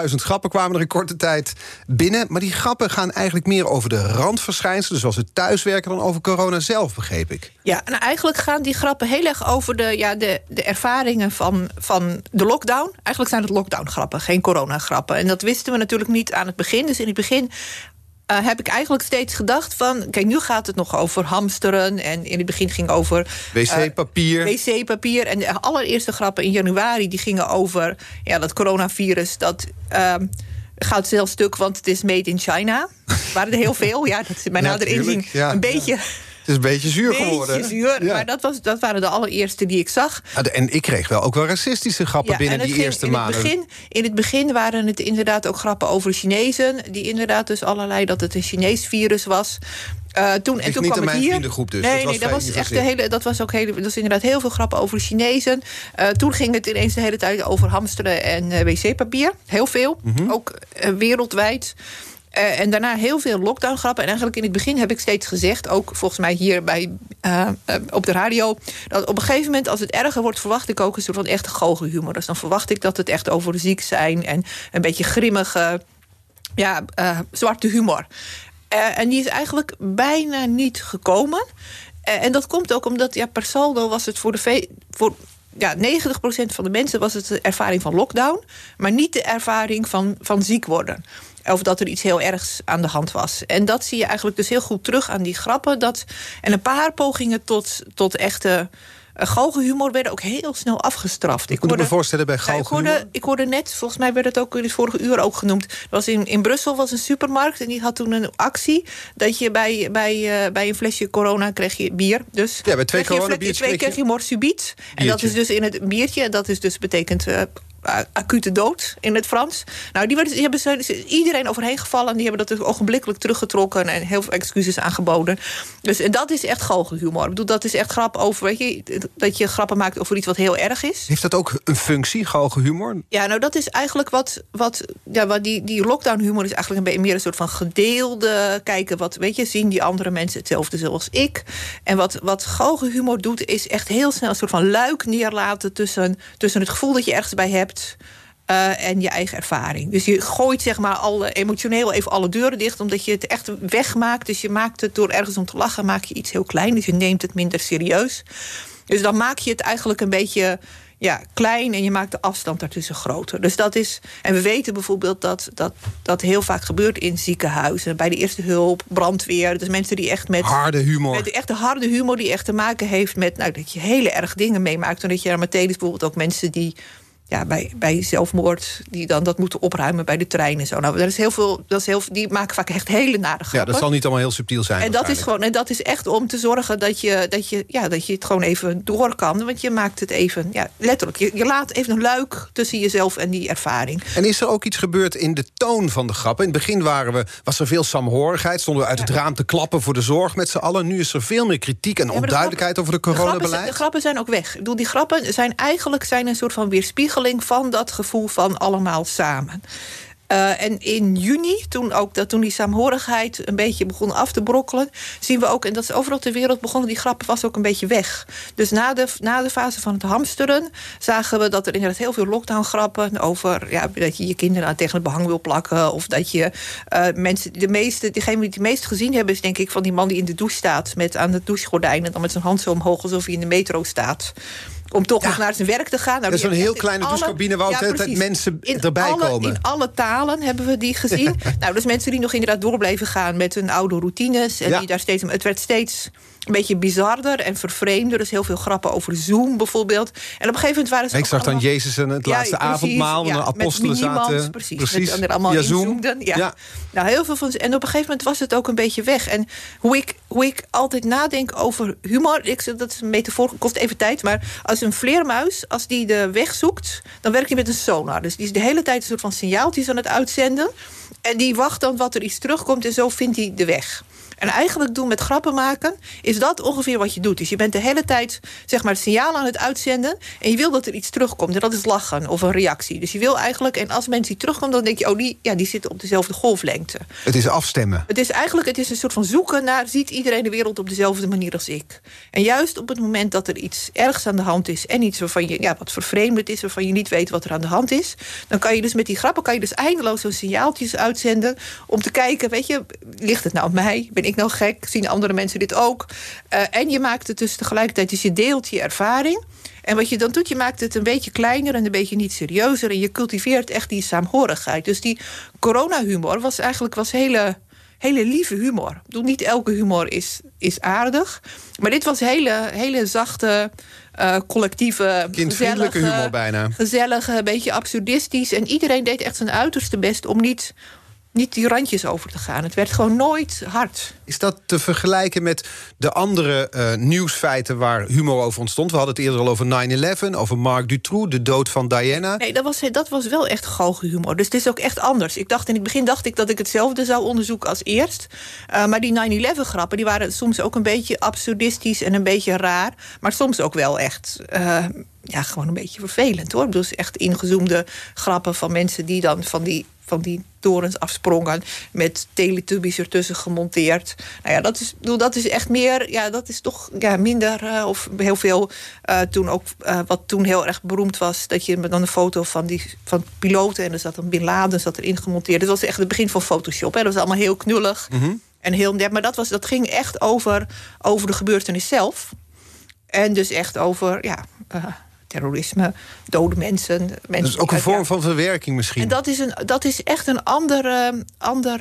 12.000 grappen kwamen er in korte tijd binnen. Maar die grappen gaan eigenlijk meer over de randverschijnselen... zoals het thuiswerken dan over corona zelf, begreep ik. Ja, en eigenlijk gaan die grappen heel erg over de, ja, de, de ervaringen van, van de lockdown. Eigenlijk zijn het lockdown-grappen, geen corona-grappen. En dat wisten we natuurlijk niet aan het begin. Dus in het begin eh, heb ik eigenlijk steeds gedacht van... kijk, nu gaat het nog over hamsteren. En in het begin ging over... eh, Wc-papier. wc-papier. En de allereerste grappen in januari... die gingen over ja, dat coronavirus... dat ehm, gaat zelfs stuk, want het is made in China. Waren er heel veel. Ja, dat is Ja, nader inzien Ja, een beetje... is een beetje zuur geworden. Beetje zuur, Ja. maar dat, was, dat waren de allereerste die ik zag. De- En ik kreeg wel ook wel racistische grappen binnen die ging- eerste in maanden. Het begin, in het begin waren het inderdaad ook grappen over Chinezen. Die inderdaad dus allerlei, dat het een Chinees virus was. Eh, toen, en toen niet kwam het hier. dus. Nee, Dat was nee, dat was echt de hele. Dat was ook hele. Dat was inderdaad heel veel grappen over Chinezen. Eh, toen ging het ineens de hele tijd over hamsteren en eh, wc-papier. Heel veel. Mhm. Ook wereldwijd. Eh, en daarna heel veel lockdown-grappen. En eigenlijk in het begin heb ik steeds gezegd, ook volgens mij hier bij, eh, eh, op de radio, dat op een gegeven moment, als het erger wordt, verwacht ik ook een soort van echte goochelhumor. Dus dan verwacht ik dat het echt over ziek zijn en een beetje grimmige, ja, zwarte humor. En die is eigenlijk bijna niet gekomen. En dat komt ook omdat, ja, per saldo was het voor de. Voor, ja, 90% van de mensen was het de ervaring van lockdown, maar niet de ervaring van, van ziek worden. Of dat er iets heel ergs aan de hand was. En dat zie je eigenlijk dus heel goed terug aan die grappen. Dat, en een paar pogingen tot, tot echte uh, galgenhumor werden ook heel snel afgestraft. Ik moet me voorstellen bij ja, ik, galgenhumor. hoorde, ik hoorde net, volgens mij werd het ook in het vorige uur ook genoemd. Was in, in Brussel was een supermarkt en die had toen een actie. Dat je bij, bij, uh, bij een flesje corona kreeg je bier. Dus Ja, bij twee kreeg je kreeg twee je- kreeg je morsubiet. En dat is dus in het biertje. En dat is dus betekent eh, acute dood in het Frans. Nou, die, werden, die hebben ze, iedereen overheen gevallen. En die hebben dat dus ogenblikkelijk teruggetrokken. En heel veel excuses aangeboden. Dus en dat is echt galgenhumor. Ik bedoel, dat is echt grap over, weet je, dat je grappen maakt over iets wat heel erg is. Heeft dat ook een functie, galgenhumor? Ja, nou dat is eigenlijk wat, wat, ja, wat die, die lockdown humor is eigenlijk een beetje meer een soort van gedeelde kijken. Wat weet je, zien die andere mensen hetzelfde zoals ik? En wat, wat galgenhumor doet, is echt heel snel een soort van luik neerlaten tussen, tussen het gevoel dat je ergens bij hebt. Eh, en je eigen ervaring. Dus je gooit zeg maar alle, emotioneel even alle deuren dicht, omdat je het echt wegmaakt. Dus je maakt het door ergens om te lachen, maak je iets heel klein. Dus je neemt het minder serieus. Dus dan maak je het eigenlijk een beetje ja, klein en je maakt de afstand daartussen groter. Dus dat is. En we weten bijvoorbeeld dat dat, dat heel vaak gebeurt in ziekenhuizen, bij de eerste hulp, brandweer. Dus mensen die echt met. Harde humor. Met echt de harde humor die echt te maken heeft met nou, dat je hele erg dingen meemaakt. En dat je er meteen is bijvoorbeeld ook mensen die ja, bij, bij zelfmoord, die dan dat moeten opruimen bij de trein en zo. Nou, er is heel veel, dat is heel, die maken vaak echt hele nare grappen. Ja, dat zal niet allemaal heel subtiel zijn. En dat, is gewoon, en dat is echt om te zorgen dat je, dat je, ja, dat je het gewoon even door kan. Want je maakt het even, ja, letterlijk. Je, je laat even een luik tussen jezelf en die ervaring. En is er ook iets gebeurd in de toon van de grappen? In het begin waren we, was er veel saamhorigheid. Stonden we uit het raam te klappen voor de zorg met z'n allen. Nu is er veel meer kritiek en de onduidelijkheid over De grappen, zijn- coronabeleid. de grappen zijn ook weg. Ik bedoel, die grappen zijn eigenlijk zijn een soort van van dat gevoel van allemaal samen. Eh, en in juni, toen, ook, dat, toen die saamhorigheid een beetje begon af te brokkelen, zien we ook, en dat is overal ter wereld begonnen, die grappen was ook een beetje weg. Dus na de, na de fase van het hamsteren zagen we dat er inderdaad heel veel lockdown-grappen over ja, dat je je kinderen tegen het behang wil plakken. Of dat je eh, mensen, de meeste, degene die het meest gezien hebben, is denk ik van die man die in de douche staat met aan het douchegordijn en dan met zijn hand zo omhoog alsof hij in de metro staat. Om toch nog naar zijn werk te gaan. Nou, Dat is heeft heel kleine alle- douchecabine waar ook de hele tijd precies. mensen In erbij alle- komen. In alle talen hebben we die gezien. nou, dus mensen die nog inderdaad door bleven gaan met hun oude routines. En die daar steeds, het werd steeds een beetje bizarder en vervreemder. Dus heel veel grappen over Zoom bijvoorbeeld. En op een gegeven moment waren ze Ik zag dan Jezus en het Ja, laatste precies, avondmaal. ja, de met apostelen minimans, zaten. Precies, Met, er allemaal Ja, Zoom. zoomden, Ja. Ja. Nou, heel veel van En op een gegeven moment was het ook een beetje weg. En hoe ik, hoe ik altijd nadenk over humor... Ik, zeg, dat is een metafoor, kost even tijd... maar als een vleermuis, als die de weg zoekt... dan werkt hij met een sonar. Dus die is de hele tijd een soort van signaaltjes aan het uitzenden... en die wacht dan wat er iets terugkomt... en zo vindt hij de weg. En eigenlijk doen met grappen maken, is dat ongeveer wat je doet. Dus je bent de hele tijd zeg maar, het signaal aan het uitzenden. En je wil dat er iets terugkomt. En dat is lachen of een reactie. Dus je wil eigenlijk, en als mensen die terugkomen, dan denk je, oh, die, ja, die zitten op dezelfde golflengte. Het is afstemmen. Het is eigenlijk het is een soort van zoeken naar, ziet iedereen de wereld op dezelfde manier als ik? En juist op het moment dat er iets ergs aan de hand is en iets waarvan je, ja, wat vervreemdend is, waarvan je niet weet wat er aan de hand is, dan kan je dus met die grappen kan je dus eindeloos zo'n signaaltjes uitzenden om te kijken, weet je, ligt het nou op mij? Ben ik nou gek? Zien andere mensen dit ook? Eh, en je maakt het dus tegelijkertijd, dus je deelt je ervaring. En wat je dan doet, je maakt het een beetje kleiner en een beetje niet serieuzer. En je cultiveert echt die saamhorigheid. Dus die coronahumor was eigenlijk was hele, hele lieve humor. Ik bedoel, niet elke humor is, is aardig. Maar dit was hele, hele zachte, eh, collectieve... Kindvriendelijke gezellige- humor bijna. Gezellige, een beetje absurdistisch. En iedereen deed echt zijn uiterste best om niet, niet die randjes over te gaan. Het werd gewoon nooit hard. Is dat te vergelijken met de andere eh, nieuwsfeiten waar humor over ontstond? We hadden het eerder al over 9-11, over Marc Dutroux, de dood van Diana. Nee, dat was, dat was wel echt galgenhumor. Dus het is ook echt anders. Ik dacht in het begin dacht ik dat ik hetzelfde zou onderzoeken als eerst. Uh, maar die 9-11 grappen die waren soms ook een beetje absurdistisch en een beetje raar. Maar soms ook wel echt. Uh, ja, gewoon een beetje vervelend hoor. Dus echt ingezoomde grappen van mensen die dan van die van die torens afsprongen. Met teletubbies ertussen gemonteerd. Nou ja, dat is, bedoel, dat is echt meer. Ja, dat is toch ja, minder. eh, of heel veel. eh, toen ook. eh, wat toen heel erg beroemd was. Dat je dan een foto van die van piloten. En er zat een Bin Laden zat erin gemonteerd. Dat was echt het begin van Photoshop. Hè. Dat was allemaal heel knullig. En heel nep. Maar dat, was, dat ging echt over, over de gebeurtenis zelf. En dus echt over. Ja, terrorisme, dode mensen. mensen Dat is ook een vorm van verwerking misschien. En dat is, een, dat is echt een ander, ander,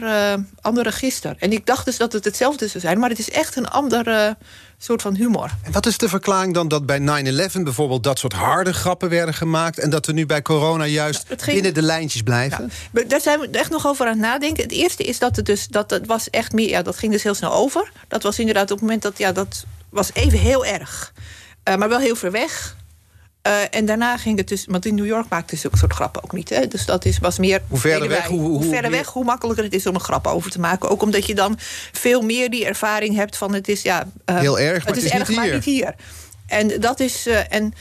ander register. En ik dacht dus dat het hetzelfde zou zijn, maar het is echt een andere soort van humor. En wat is de verklaring dan dat bij 9-11 bijvoorbeeld... dat soort harde grappen werden gemaakt... en dat we nu bij corona juist ging- binnen de lijntjes blijven? Maar Daar zijn we echt nog over aan het nadenken. Het eerste is dat het dus dat het was echt meer. Ja, dat ging dus heel snel over. Dat was inderdaad op het moment dat ja, dat was even heel erg, Eh, maar wel heel ver weg. Eh, en daarna ging het dus, want in New York maakte ze zulke soort grappen ook niet. Hè? Dus dat is, was meer. Hoe verder weg, hoe- hoe verder weg, hoe makkelijker het is om een grap over te maken. Ook omdat je dan veel meer die ervaring hebt van het is ja. eh, Heel erg, maar het is, het is erg, niet maar hier. niet hier. En dat is. eh, en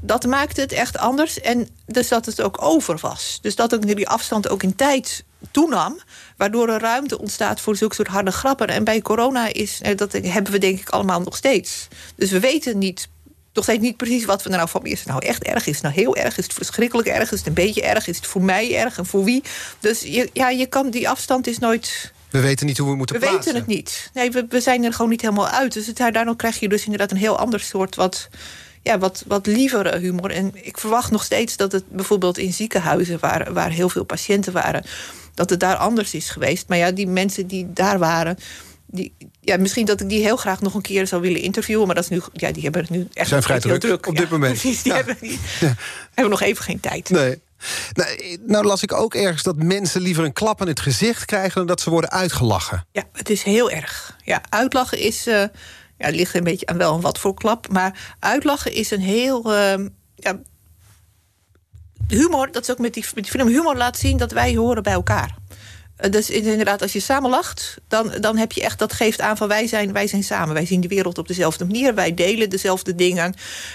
dat maakte het echt anders. En dus dat het ook over was. Dus dat ook die afstand ook in tijd toenam. Waardoor er ruimte ontstaat voor zulke soort harde grappen. En bij corona is, dat hebben we denk ik allemaal nog steeds. Dus we weten niet, nog steeds niet precies wat we er nou van... Is het nou echt erg? Is het nou heel erg? Is het verschrikkelijk erg? Is het een beetje erg? Is het voor mij erg? En voor wie? Dus je, ja, je kan, die afstand is nooit... We weten niet hoe we moeten We plaatsen. weten het niet. Nee, we, we zijn er gewoon niet helemaal uit. Dus het, daardoor krijg je dus inderdaad een heel ander soort wat, ja, wat, wat lievere humor. En ik verwacht nog steeds dat het bijvoorbeeld in ziekenhuizen, waar, waar heel veel patiënten waren, dat het daar anders is geweest. Maar ja, die mensen die daar waren. Die, ja, misschien dat ik die heel graag nog een keer zou willen interviewen. Maar dat is nu, ja, die hebben het nu echt Zijn nog vrij heel druk op dit moment. Precies, die Ja. hebben, die hebben nog even geen tijd. Nee. Nou, nou las ik ook ergens dat mensen liever een klap in het gezicht krijgen... dan dat ze worden uitgelachen. Ja, het is heel erg. Ja, uitlachen is. eh, ja, het ligt een beetje aan wel een wat voor klap. Maar uitlachen is een heel. ehm, ja, humor, dat is ook met die, met die film. Humor laat zien dat wij horen bij elkaar. Eh, Dus inderdaad, als je samen lacht, dan, dan heb je echt, dat geeft aan van wij zijn, wij zijn samen. Wij zien de wereld op dezelfde manier, wij delen dezelfde dingen.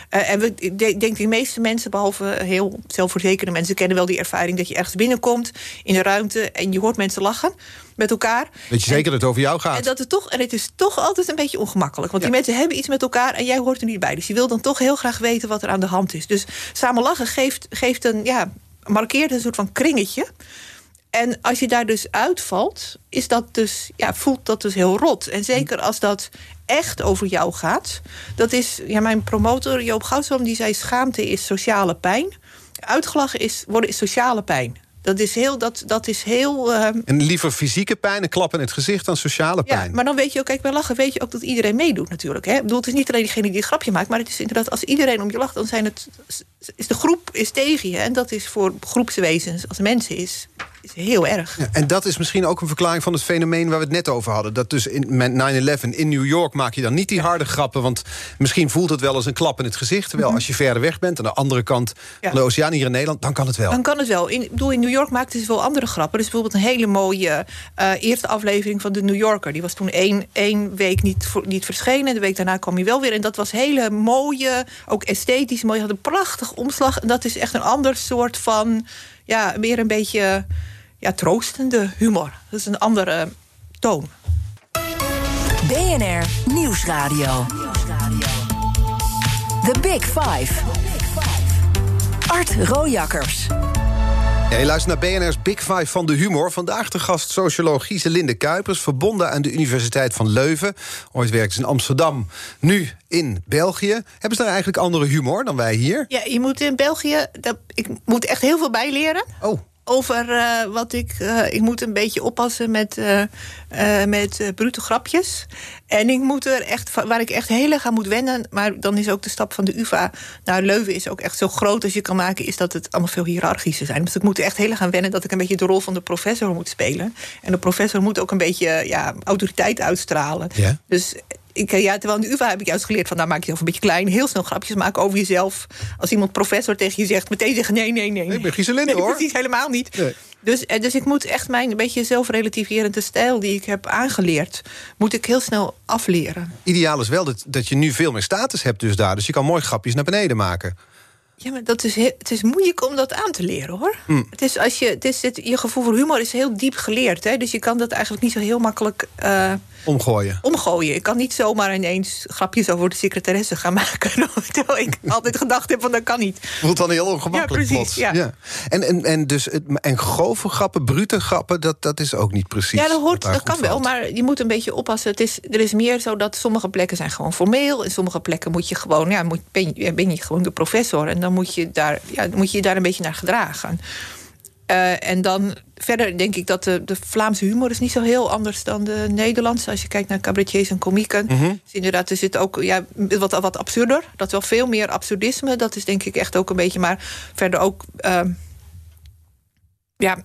Eh, en we, ik de- denk de meeste mensen, behalve heel zelfverzekerde mensen, kennen wel die ervaring dat je ergens binnenkomt in een ruimte en je hoort mensen lachen met elkaar. Weet je zeker dat het over jou gaat? En, dat het, toch, en het is toch altijd een beetje ongemakkelijk. Want die mensen hebben iets met elkaar en jij hoort er niet bij. Dus je wil dan toch heel graag weten wat er aan de hand is. Dus samen lachen geeft, geeft een, ja, markeert een soort van kringetje. En als je daar dus uitvalt, is dat dus, ja, voelt dat dus heel rot. En zeker als dat echt over jou gaat. Dat is, ja, mijn promotor Joop Goudsboom, die zei... schaamte is sociale pijn. Uitgelachen is, worden is sociale pijn. Dat is heel, dat, dat is heel ehm, En liever fysieke pijn, een klap in het gezicht... dan sociale ja, pijn. maar dan weet je ook, kijk, bij lachen weet je ook dat iedereen meedoet natuurlijk. Hè? Ik bedoel, het is niet alleen diegene die een grapje maakt, maar het is inderdaad als iedereen om je lacht, dan zijn het, is de groep is tegen je. En dat is voor groepswezens als mensen is, is heel erg. Ja, en dat is misschien ook een verklaring van het fenomeen waar we het net over hadden. Dat dus in, met 9-11 in New York maak je dan niet die harde grappen... want misschien voelt het wel als een klap in het gezicht... terwijl als je verder weg bent, aan de andere kant Mhm. Van de oceaan hier in Nederland... dan kan het wel. Dan kan het wel. In, ik bedoel, in New York maakten ze wel andere grappen. Er is bijvoorbeeld een hele mooie eh, eerste aflevering van de New Yorker. Die was toen één, één week niet, voor- niet verschenen. De week daarna kwam hij wel weer. En dat was hele mooie, ook esthetisch mooi. Had een prachtig omslag. En dat is echt een ander soort van, ja, meer een beetje ja, troostende humor. Dat is een andere toon. BNR Nieuwsradio. The Big Five. Art Rojakkers. Ja, je luistert naar BNR's Big Five van de humor. Vandaag de gast socioloog Giselinde Kuipers... verbonden aan de Universiteit van Leuven. Ooit werkte ze in Amsterdam, nu in België. Hebben ze daar eigenlijk andere humor dan wij hier? Ja, je moet in België, dat, ik moet echt heel veel bijleren. Oh, over eh, wat ik. eh, ik moet een beetje oppassen met, eh, met brute grapjes. En ik moet er echt. Waar ik echt heel erg aan moet wennen. Maar dan is ook de stap van de UVA naar Leuven is ook echt zo groot als je kan maken. Is dat het allemaal veel hiërarchischer zijn. Dus ik moet er echt heel erg aan wennen dat ik een beetje de rol van de professor moet spelen. En de professor moet ook een beetje ja, autoriteit uitstralen. Ja. Dus ik, eh, ja, terwijl in de UvA heb ik juist geleerd van... nou maak je jezelf een beetje klein, heel snel grapjes maken over jezelf. Als iemand professor tegen je zegt, meteen zeggen nee, nee, nee. ik ben Giselinde, nee, hoor. precies, helemaal niet. Nee. Dus, eh, dus ik moet echt mijn een beetje zelfrelativerende stijl... die ik heb aangeleerd, moet ik heel snel afleren. ideaal is wel dat, dat je nu veel meer status hebt dus daar. Dus je kan mooi grapjes naar beneden maken. Ja, maar dat is heel- het is moeilijk om dat aan te leren hoor. Hm. Het is als je, het is het, je gevoel voor humor is heel diep geleerd. Hè? Dus je kan dat eigenlijk niet zo heel makkelijk eh, Omgooien. omgooien. Ik kan niet zomaar ineens grapjes over de secretaresse gaan maken. Terwijl ik altijd gedacht heb van dat kan niet. Voelt dan heel ongemakkelijk Ja, precies, ja. En, en, en, dus, en grove grappen, brute grappen, dat, dat is ook niet precies. Ja, dat, hoort, dat kan wel, maar je moet een beetje oppassen. Het is, er is meer zo dat sommige plekken zijn gewoon formeel. En sommige plekken moet je gewoon, ja, moet, ben, je, ben je gewoon de professor. En dan moet je daar, ja, moet je je daar een beetje naar gedragen. Eh, en dan verder denk ik dat de, de Vlaamse humor is niet zo heel anders dan de Nederlandse. Als je kijkt naar cabaretiers en komieken. Is inderdaad, er zit ook ja, wat, wat absurder. Dat is wel veel meer absurdisme. Dat is denk ik echt ook een beetje. Maar verder ook. ehm, ja,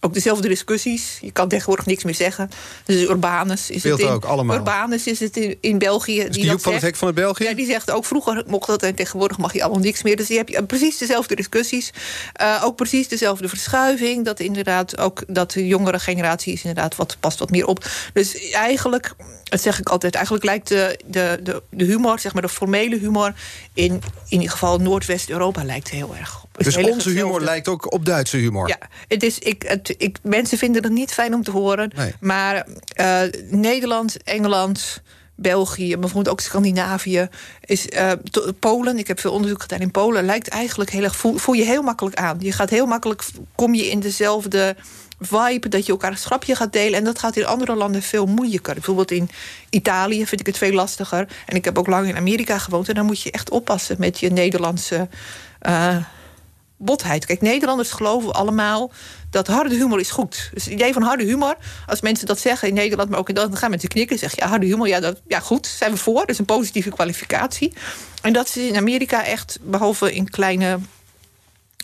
ook dezelfde discussies. Je kan tegenwoordig niks meer zeggen. Dus Urbanus is het in, ook allemaal. Urbanus is het in, in België. Is die Joep van het Hek van het België? Ja, die zegt ook vroeger mocht dat en tegenwoordig mag je allemaal niks meer. Dus je hebt je precies dezelfde discussies. Eh, ook precies dezelfde verschuiving. Dat inderdaad ook dat de jongere generatie is inderdaad wat past wat meer op. Dus eigenlijk, dat zeg ik altijd, eigenlijk lijkt de, de, de, de humor, zeg maar de formele humor, in, in ieder geval Noordwest-Europa lijkt heel erg op. Dus onze humor lijkt ook op Duitse humor. Ja, het is, ik, het, ik, mensen vinden het niet fijn om te horen. Nee. Maar eh, Nederland, Engeland, België, maar bijvoorbeeld ook Scandinavië, is, eh, Polen. Ik heb veel onderzoek gedaan in Polen. Lijkt eigenlijk heel erg. Voel, voel je heel makkelijk aan. Je gaat heel makkelijk. Kom je in dezelfde vibe dat je elkaar een schrapje gaat delen. En dat gaat in andere landen veel moeilijker. Bijvoorbeeld in Italië vind ik het veel lastiger. En ik heb ook lang in Amerika gewoond. En dan moet je echt oppassen met je Nederlandse. eh, botheid. Kijk, Nederlanders geloven allemaal dat harde humor is goed. Dus het idee van harde humor, als mensen dat zeggen in Nederland, maar ook in Nederland, dan gaan mensen knikken en zeggen: ja, harde humor, ja, dat, ja, goed, zijn we voor. Dat is een positieve kwalificatie. En dat is in Amerika echt, behalve in kleine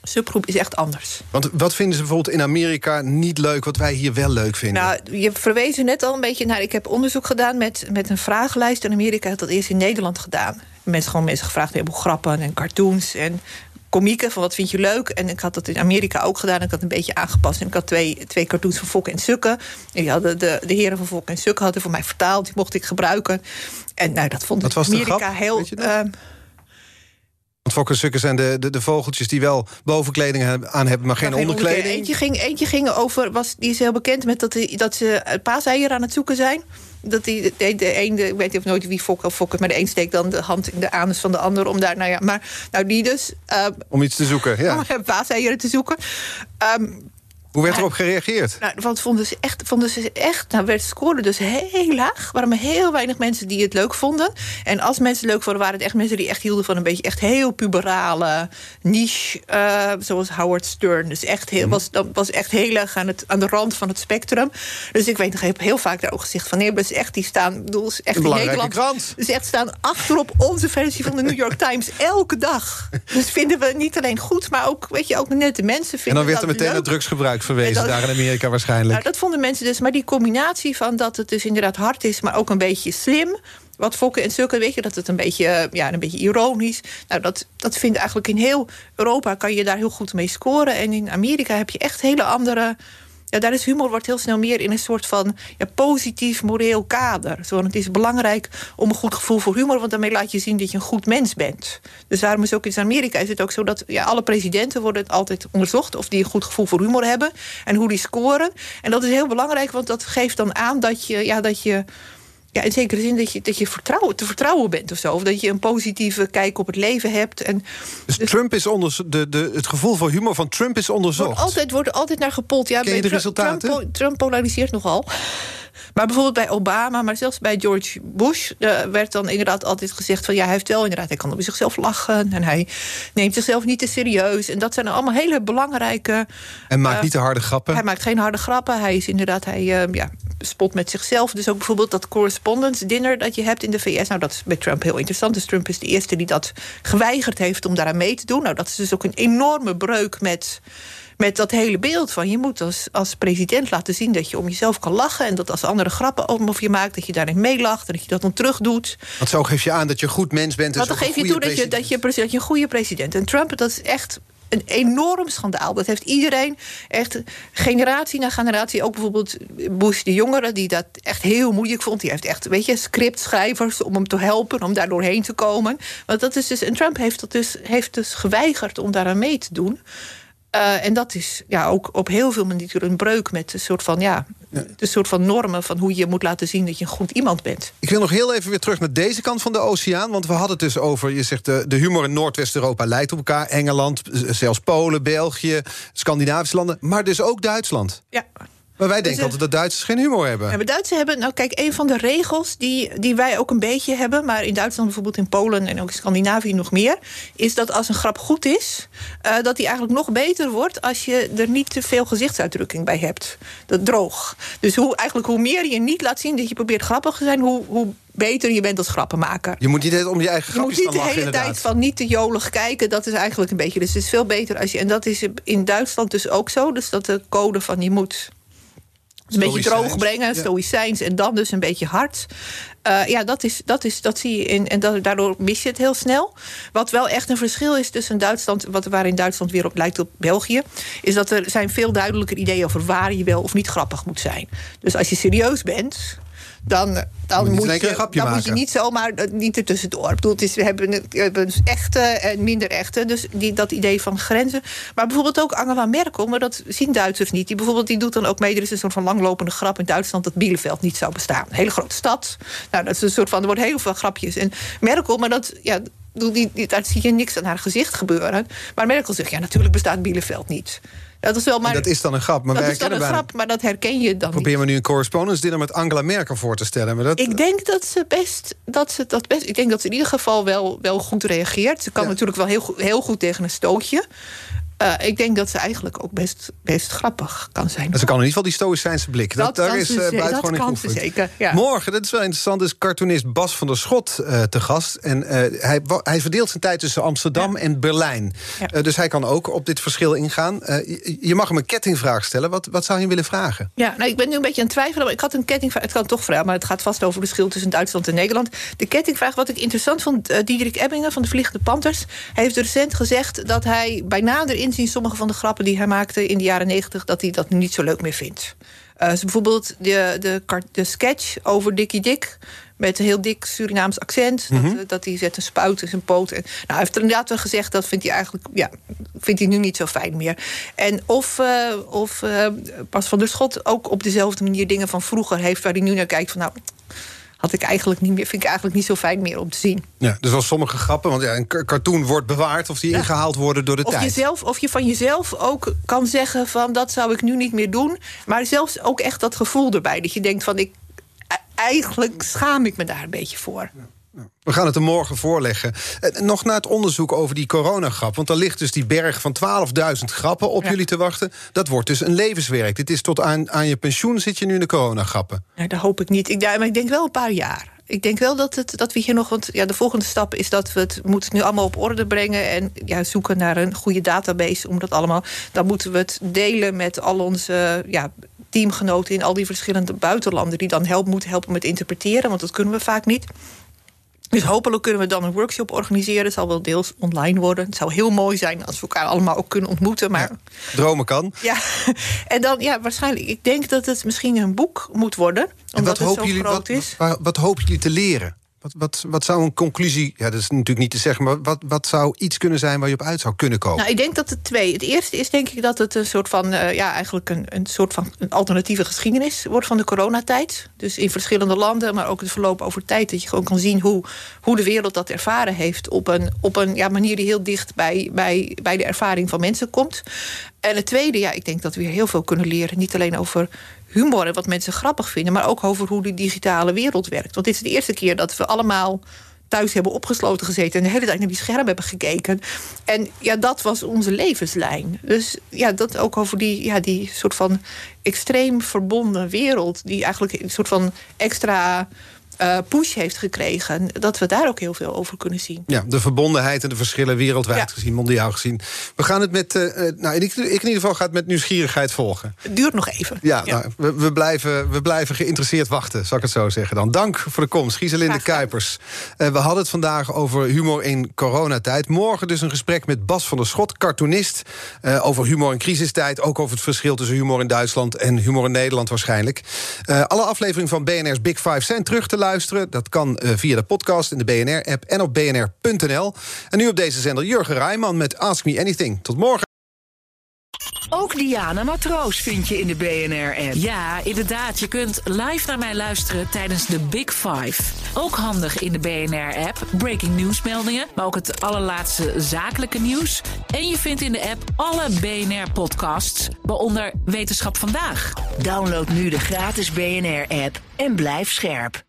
subgroep, is echt anders. Want wat vinden ze bijvoorbeeld in Amerika niet leuk, wat wij hier wel leuk vinden? Nou, je verwees er net al een beetje naar. Ik heb onderzoek gedaan met, met een vragenlijst. In Amerika had dat eerst in Nederland gedaan. Mensen gewoon mensen gevraagd hebben grappen en cartoons en komieken van wat vind je leuk. En ik had dat in Amerika ook gedaan. Ik had een beetje aangepast. En ik had twee, twee cartoons van Fokken en Sukken. En die hadden de, de heren van Fokken en Sukken hadden voor mij vertaald. Die mocht ik gebruiken. En nou, dat vond ik de Amerika grap? heel. Ehm, Want fokkensukkers zijn de, de, de vogeltjes die wel bovenkleding aan hebben, maar geen geen onderkleding. Eentje ging, eentje ging over, was, die is heel bekend met dat, die- dat ze paaseieren aan het zoeken zijn. Dat die, de, de een, de, ik weet niet of nooit wie fokken of fokken, maar de een steekt dan de hand in de anus van de ander om daar, nou ja, maar nou die dus, eh, Om iets te zoeken, ja. om paaseieren te zoeken. Ehm, Hoe werd erop gereageerd? nou, wat vonden ze echt? Vonden ze echt nou, werd scoorde dus heel laag. Er waren maar heel weinig mensen die het leuk vonden. En als mensen het leuk vonden, waren het echt mensen die echt hielden van een beetje echt heel puberale niche. eh, zoals Howard Stern. Dus echt Mhm. heel, was, dat was echt heel erg aan, het, aan de rand van het spectrum. Dus ik weet nog, ik heb heel vaak daar ook gezegd van nee, dat is echt die staan. bedoel, is echt Een belangrijke krant. Dus echt staan achterop onze versie van de New York Times elke dag. Dus vinden we niet alleen goed, maar ook, weet je, ook net de mensen vinden En dan werd er meteen naar drugsgebruik verwezen, En dat- daar in Amerika waarschijnlijk. Nou, dat vonden mensen dus. Maar die combinatie van dat het dus inderdaad hard is, maar ook een beetje slim. Wat fokken en sukken, weet je, dat het een beetje, eh, ja, een beetje ironisch. Nou, dat, dat vindt eigenlijk in heel Europa kan je daar heel goed mee scoren. En in Amerika heb je echt hele andere. Ja, daar is humor wordt heel snel meer in een soort van ja, positief moreel kader. Zo, het is belangrijk om een goed gevoel voor humor, want daarmee laat je zien dat je een goed mens bent. Dus daarom is ook in Amerika is het ook zo dat ja, alle presidenten worden altijd onderzocht of die een goed gevoel voor humor hebben en hoe die scoren. En dat is heel belangrijk, want dat geeft dan aan dat je, ja, dat je ja, in zekere zin dat je, dat je vertrouwen, te vertrouwen bent of zo. Of dat je een positieve kijk op het leven hebt. En Dus Trump is onder, de, de, het gevoel voor humor van Trump is onderzocht. wordt altijd, wordt er altijd naar gepold. Ja, Ken je bij de Tru- resultaten? Trump, po- Trump polariseert nogal. Maar bijvoorbeeld bij Obama, maar zelfs bij George Bush... eh, werd dan inderdaad altijd gezegd van... ja, hij heeft wel inderdaad, hij kan op zichzelf lachen... en hij neemt zichzelf niet te serieus. En dat zijn allemaal hele belangrijke... En maakt eh, niet te harde grappen. Hij maakt geen harde grappen. Hij is inderdaad, hij eh, ja, spot met zichzelf. Dus ook bijvoorbeeld dat correspondence dinner dat je hebt in de VS. Nou, dat is bij Trump heel interessant. Dus Trump is de eerste die dat geweigerd heeft om daaraan mee te doen. Nou, dat is dus ook een enorme breuk met, met dat hele beeld van... je moet als, als president laten zien dat je om jezelf kan lachen... en dat als andere grappen over je maakt, dat je daarin meelacht... en dat je dat dan terug doet. Want zo geef je aan dat je een goed mens bent. Dus Want dan geef je toe dat je, dat, je, dat je een goede president. En Trump, dat is echt een enorm schandaal. Dat heeft iedereen, echt generatie na generatie. Ook bijvoorbeeld Bush de jongere, die dat echt heel moeilijk vond. Die heeft echt, weet je, scriptschrijvers om hem te helpen, om daar doorheen te komen. Want dat is dus, en Trump heeft, dat dus, heeft dus geweigerd om daar aan mee te doen. Uh, en dat is ja, ook op heel veel manieren een breuk met een soort van, ja, de soort van normen van hoe je moet laten zien dat je een goed iemand bent. Ik wil nog heel even weer terug naar deze kant van de oceaan. Want we hadden het dus over, je zegt de, de humor in Noordwest-Europa lijkt op elkaar. Engeland, zelfs Polen, België, Scandinavische landen. Maar dus ook Duitsland. Ja. Maar wij denken dus, altijd dat Duitsers geen humor hebben. Ja, maar Duitsers hebben, nou kijk, een van de regels die, die wij ook een beetje hebben, maar in Duitsland bijvoorbeeld, in Polen en ook in Scandinavië nog meer, is dat als een grap goed is, uh, dat die eigenlijk nog beter wordt als je er niet te veel gezichtsuitdrukking bij hebt. Dat droog. Dus hoe, eigenlijk hoe meer je niet laat zien dat je probeert grappig te zijn, hoe, hoe beter je bent als grappenmaker. Je moet niet om je eigen grapjes Je moet niet de hele tijd van niet te jolig kijken. Dat is eigenlijk een beetje... Dus het is veel beter als je... En dat is in Duitsland dus ook zo. Dus dat de code van je moet een beetje droog brengen, stoïcijns en dan dus een beetje hard. Uh, ja, dat, is, dat, is, dat zie je in. En dat, daardoor mis je het heel snel. Wat wel echt een verschil is tussen Duitsland, wat waar in Duitsland weer op lijkt op België, is dat er zijn veel duidelijker ideeën over waar je wel of niet grappig moet zijn. Dus als je serieus bent, dan, dan, moet, je, dan moet je niet zomaar uh, niet ertussendoor. Ik bedoel, het is, we hebben, we hebben echte en minder echte. Dus die, dat idee van grenzen. Maar bijvoorbeeld ook Angela Merkel, maar dat zien Duitsers niet. Die, bijvoorbeeld, die doet dan ook mee. Er is een soort van langlopende grap in Duitsland dat Bielefeld niet zou bestaan. Een hele grote stad. Nou, dat is een soort van. Er worden heel veel grapjes. En Merkel, maar dat. Ja, die, die, daar zie je niks aan haar gezicht gebeuren. Maar Merkel zegt, ja, natuurlijk bestaat Bielefeld niet. Dat is, wel maar, dat is dan een grap. Maar dat is dan een grap, maar dat herken je dan Probeer me nu een correspondence dinner met Angela Merkel voor te stellen. Maar dat... Ik denk dat ze best, dat ze dat best. Ik denk dat ze in ieder geval wel, wel goed reageert. Ze kan natuurlijk wel heel, heel goed tegen een stootje. Uh, ik denk dat ze eigenlijk ook best, best grappig kan zijn. Ze kan in ieder geval die stoïcijnse blik. Dat, dat daar is uh, buitengewoon in goed zeker, ja. Morgen, dat is wel interessant, is cartoonist Bas van der Schot uh, te gast. En hij, hij verdeelt zijn tijd tussen Amsterdam ja. en Berlijn. Ja. dus hij kan ook op dit verschil ingaan. Je, je, mag hem een kettingvraag stellen. Wat, wat zou je willen vragen? Ja, nou, ik ben nu een beetje aan het twijfelen. Maar ik had een kettingvraag. Het kan toch vragen, maar het gaat vast over het verschil tussen Duitsland en Nederland. De kettingvraag, wat ik interessant vond, Diederik Ebbingen van de Vliegende Panthers... heeft recent gezegd dat hij bij nader inzien sommige van de grappen die hij maakte in de jaren negentig, dat hij dat niet zo leuk meer vindt. Uh, dus bijvoorbeeld de, de, de sketch over Dikkie Dik. Met een heel dik Surinaams accent. Mm -hmm. dat, dat hij zet een spuit in zijn poot. En, nou, hij heeft er inderdaad wel gezegd, dat vindt hij eigenlijk ja, vindt hij nu niet zo fijn meer. En of, uh, of uh, Pas van der Schot ook op dezelfde manier dingen van vroeger heeft, waar hij nu naar kijkt van nou had ik eigenlijk niet meer, vind ik eigenlijk niet zo fijn meer om te zien. Ja, dus wel sommige grappen, want ja, een cartoon wordt bewaard of die ingehaald worden door de of tijd. Jezelf, of je van jezelf ook kan zeggen van dat zou ik nu niet meer doen. Maar zelfs ook echt dat gevoel erbij. Dat je denkt van ik eigenlijk schaam ik me daar een beetje voor. Ja. We gaan het er morgen voorleggen. Nog naar het onderzoek over die coronagrap. Want er ligt dus die berg van 12.000 grappen op jullie te wachten. Dat wordt dus een levenswerk. Dit is tot aan, aan je pensioen zit je nu in de coronagrappen. Nee, dat hoop ik niet. Ik, maar ik denk wel een paar jaar. Ik denk wel dat, het, dat we hier nog... Want ja, de volgende stap is dat we het moeten nu allemaal op orde brengen... en ja, zoeken naar een goede database om dat allemaal... dan moeten we het delen met al onze ja, teamgenoten... in al die verschillende buitenlanden... die dan help, moeten helpen met interpreteren, want dat kunnen we vaak niet... Dus hopelijk kunnen we dan een workshop organiseren. Het zal wel deels online worden. Het zou heel mooi zijn als we elkaar allemaal ook kunnen ontmoeten. Maar... Ja, dromen kan. Ja, en dan ja, waarschijnlijk. Ik denk dat het misschien een boek moet worden. Omdat het zo jullie, groot wat, is. Wat, wat hopen jullie te leren? Wat, wat, wat zou een conclusie, ja, dat is natuurlijk niet te zeggen... maar wat, wat zou iets kunnen zijn waar je op uit zou kunnen komen? Nou, ik denk dat het twee. Het eerste is denk ik dat het een soort van... Uh, ja, eigenlijk een, een soort van een alternatieve geschiedenis wordt van de coronatijd. Dus in verschillende landen, maar ook het verloop over tijd... dat je gewoon kan zien hoe, hoe de wereld dat ervaren heeft... op een, op een ja, manier die heel dicht bij, bij, bij de ervaring van mensen komt. En het tweede, ja, ik denk dat we weer heel veel kunnen leren. Niet alleen over humor en wat mensen grappig vinden, maar ook over hoe de digitale wereld werkt. Want dit is de eerste keer dat we allemaal thuis hebben opgesloten gezeten en de hele tijd naar die scherm hebben gekeken. En ja, dat was onze levenslijn. Dus ja, dat ook over die, ja, die soort van extreem verbonden wereld, die eigenlijk een soort van extra eh, push heeft gekregen, dat we daar ook heel veel over kunnen zien. Ja, de verbondenheid en de verschillen wereldwijd Ja. gezien, mondiaal gezien. We gaan het met, eh, eh, nou, ik, ik in ieder geval ga het met nieuwsgierigheid volgen. Het duurt nog even. Ja, Nou, we, we, blijven, we blijven geïnteresseerd wachten, zal ik het zo zeggen dan. Dank voor de komst, Gieselinde. Kuipers. We hadden het vandaag over humor in coronatijd. Morgen dus een gesprek met Bas van der Schot, cartoonist... over humor in crisistijd, ook over het verschil tussen humor in Duitsland... en humor in Nederland waarschijnlijk. Alle afleveringen van BNR's Big Five zijn terug te luisteren. Dat kan eh, via de podcast in de BNR-app en op bnr.nl. En nu op deze zender Jurgen Rijman met Ask Me Anything. Tot morgen. Ook Diana Matroos vind je in de BNR-app. Ja, inderdaad. Je kunt live naar mij luisteren tijdens de Big Five. Ook handig in de BNR-app. Breaking nieuwsmeldingen, maar ook het allerlaatste zakelijke nieuws. En je vindt in de app alle BNR-podcasts, waaronder Wetenschap Vandaag. Download nu de gratis BNR-app en blijf scherp.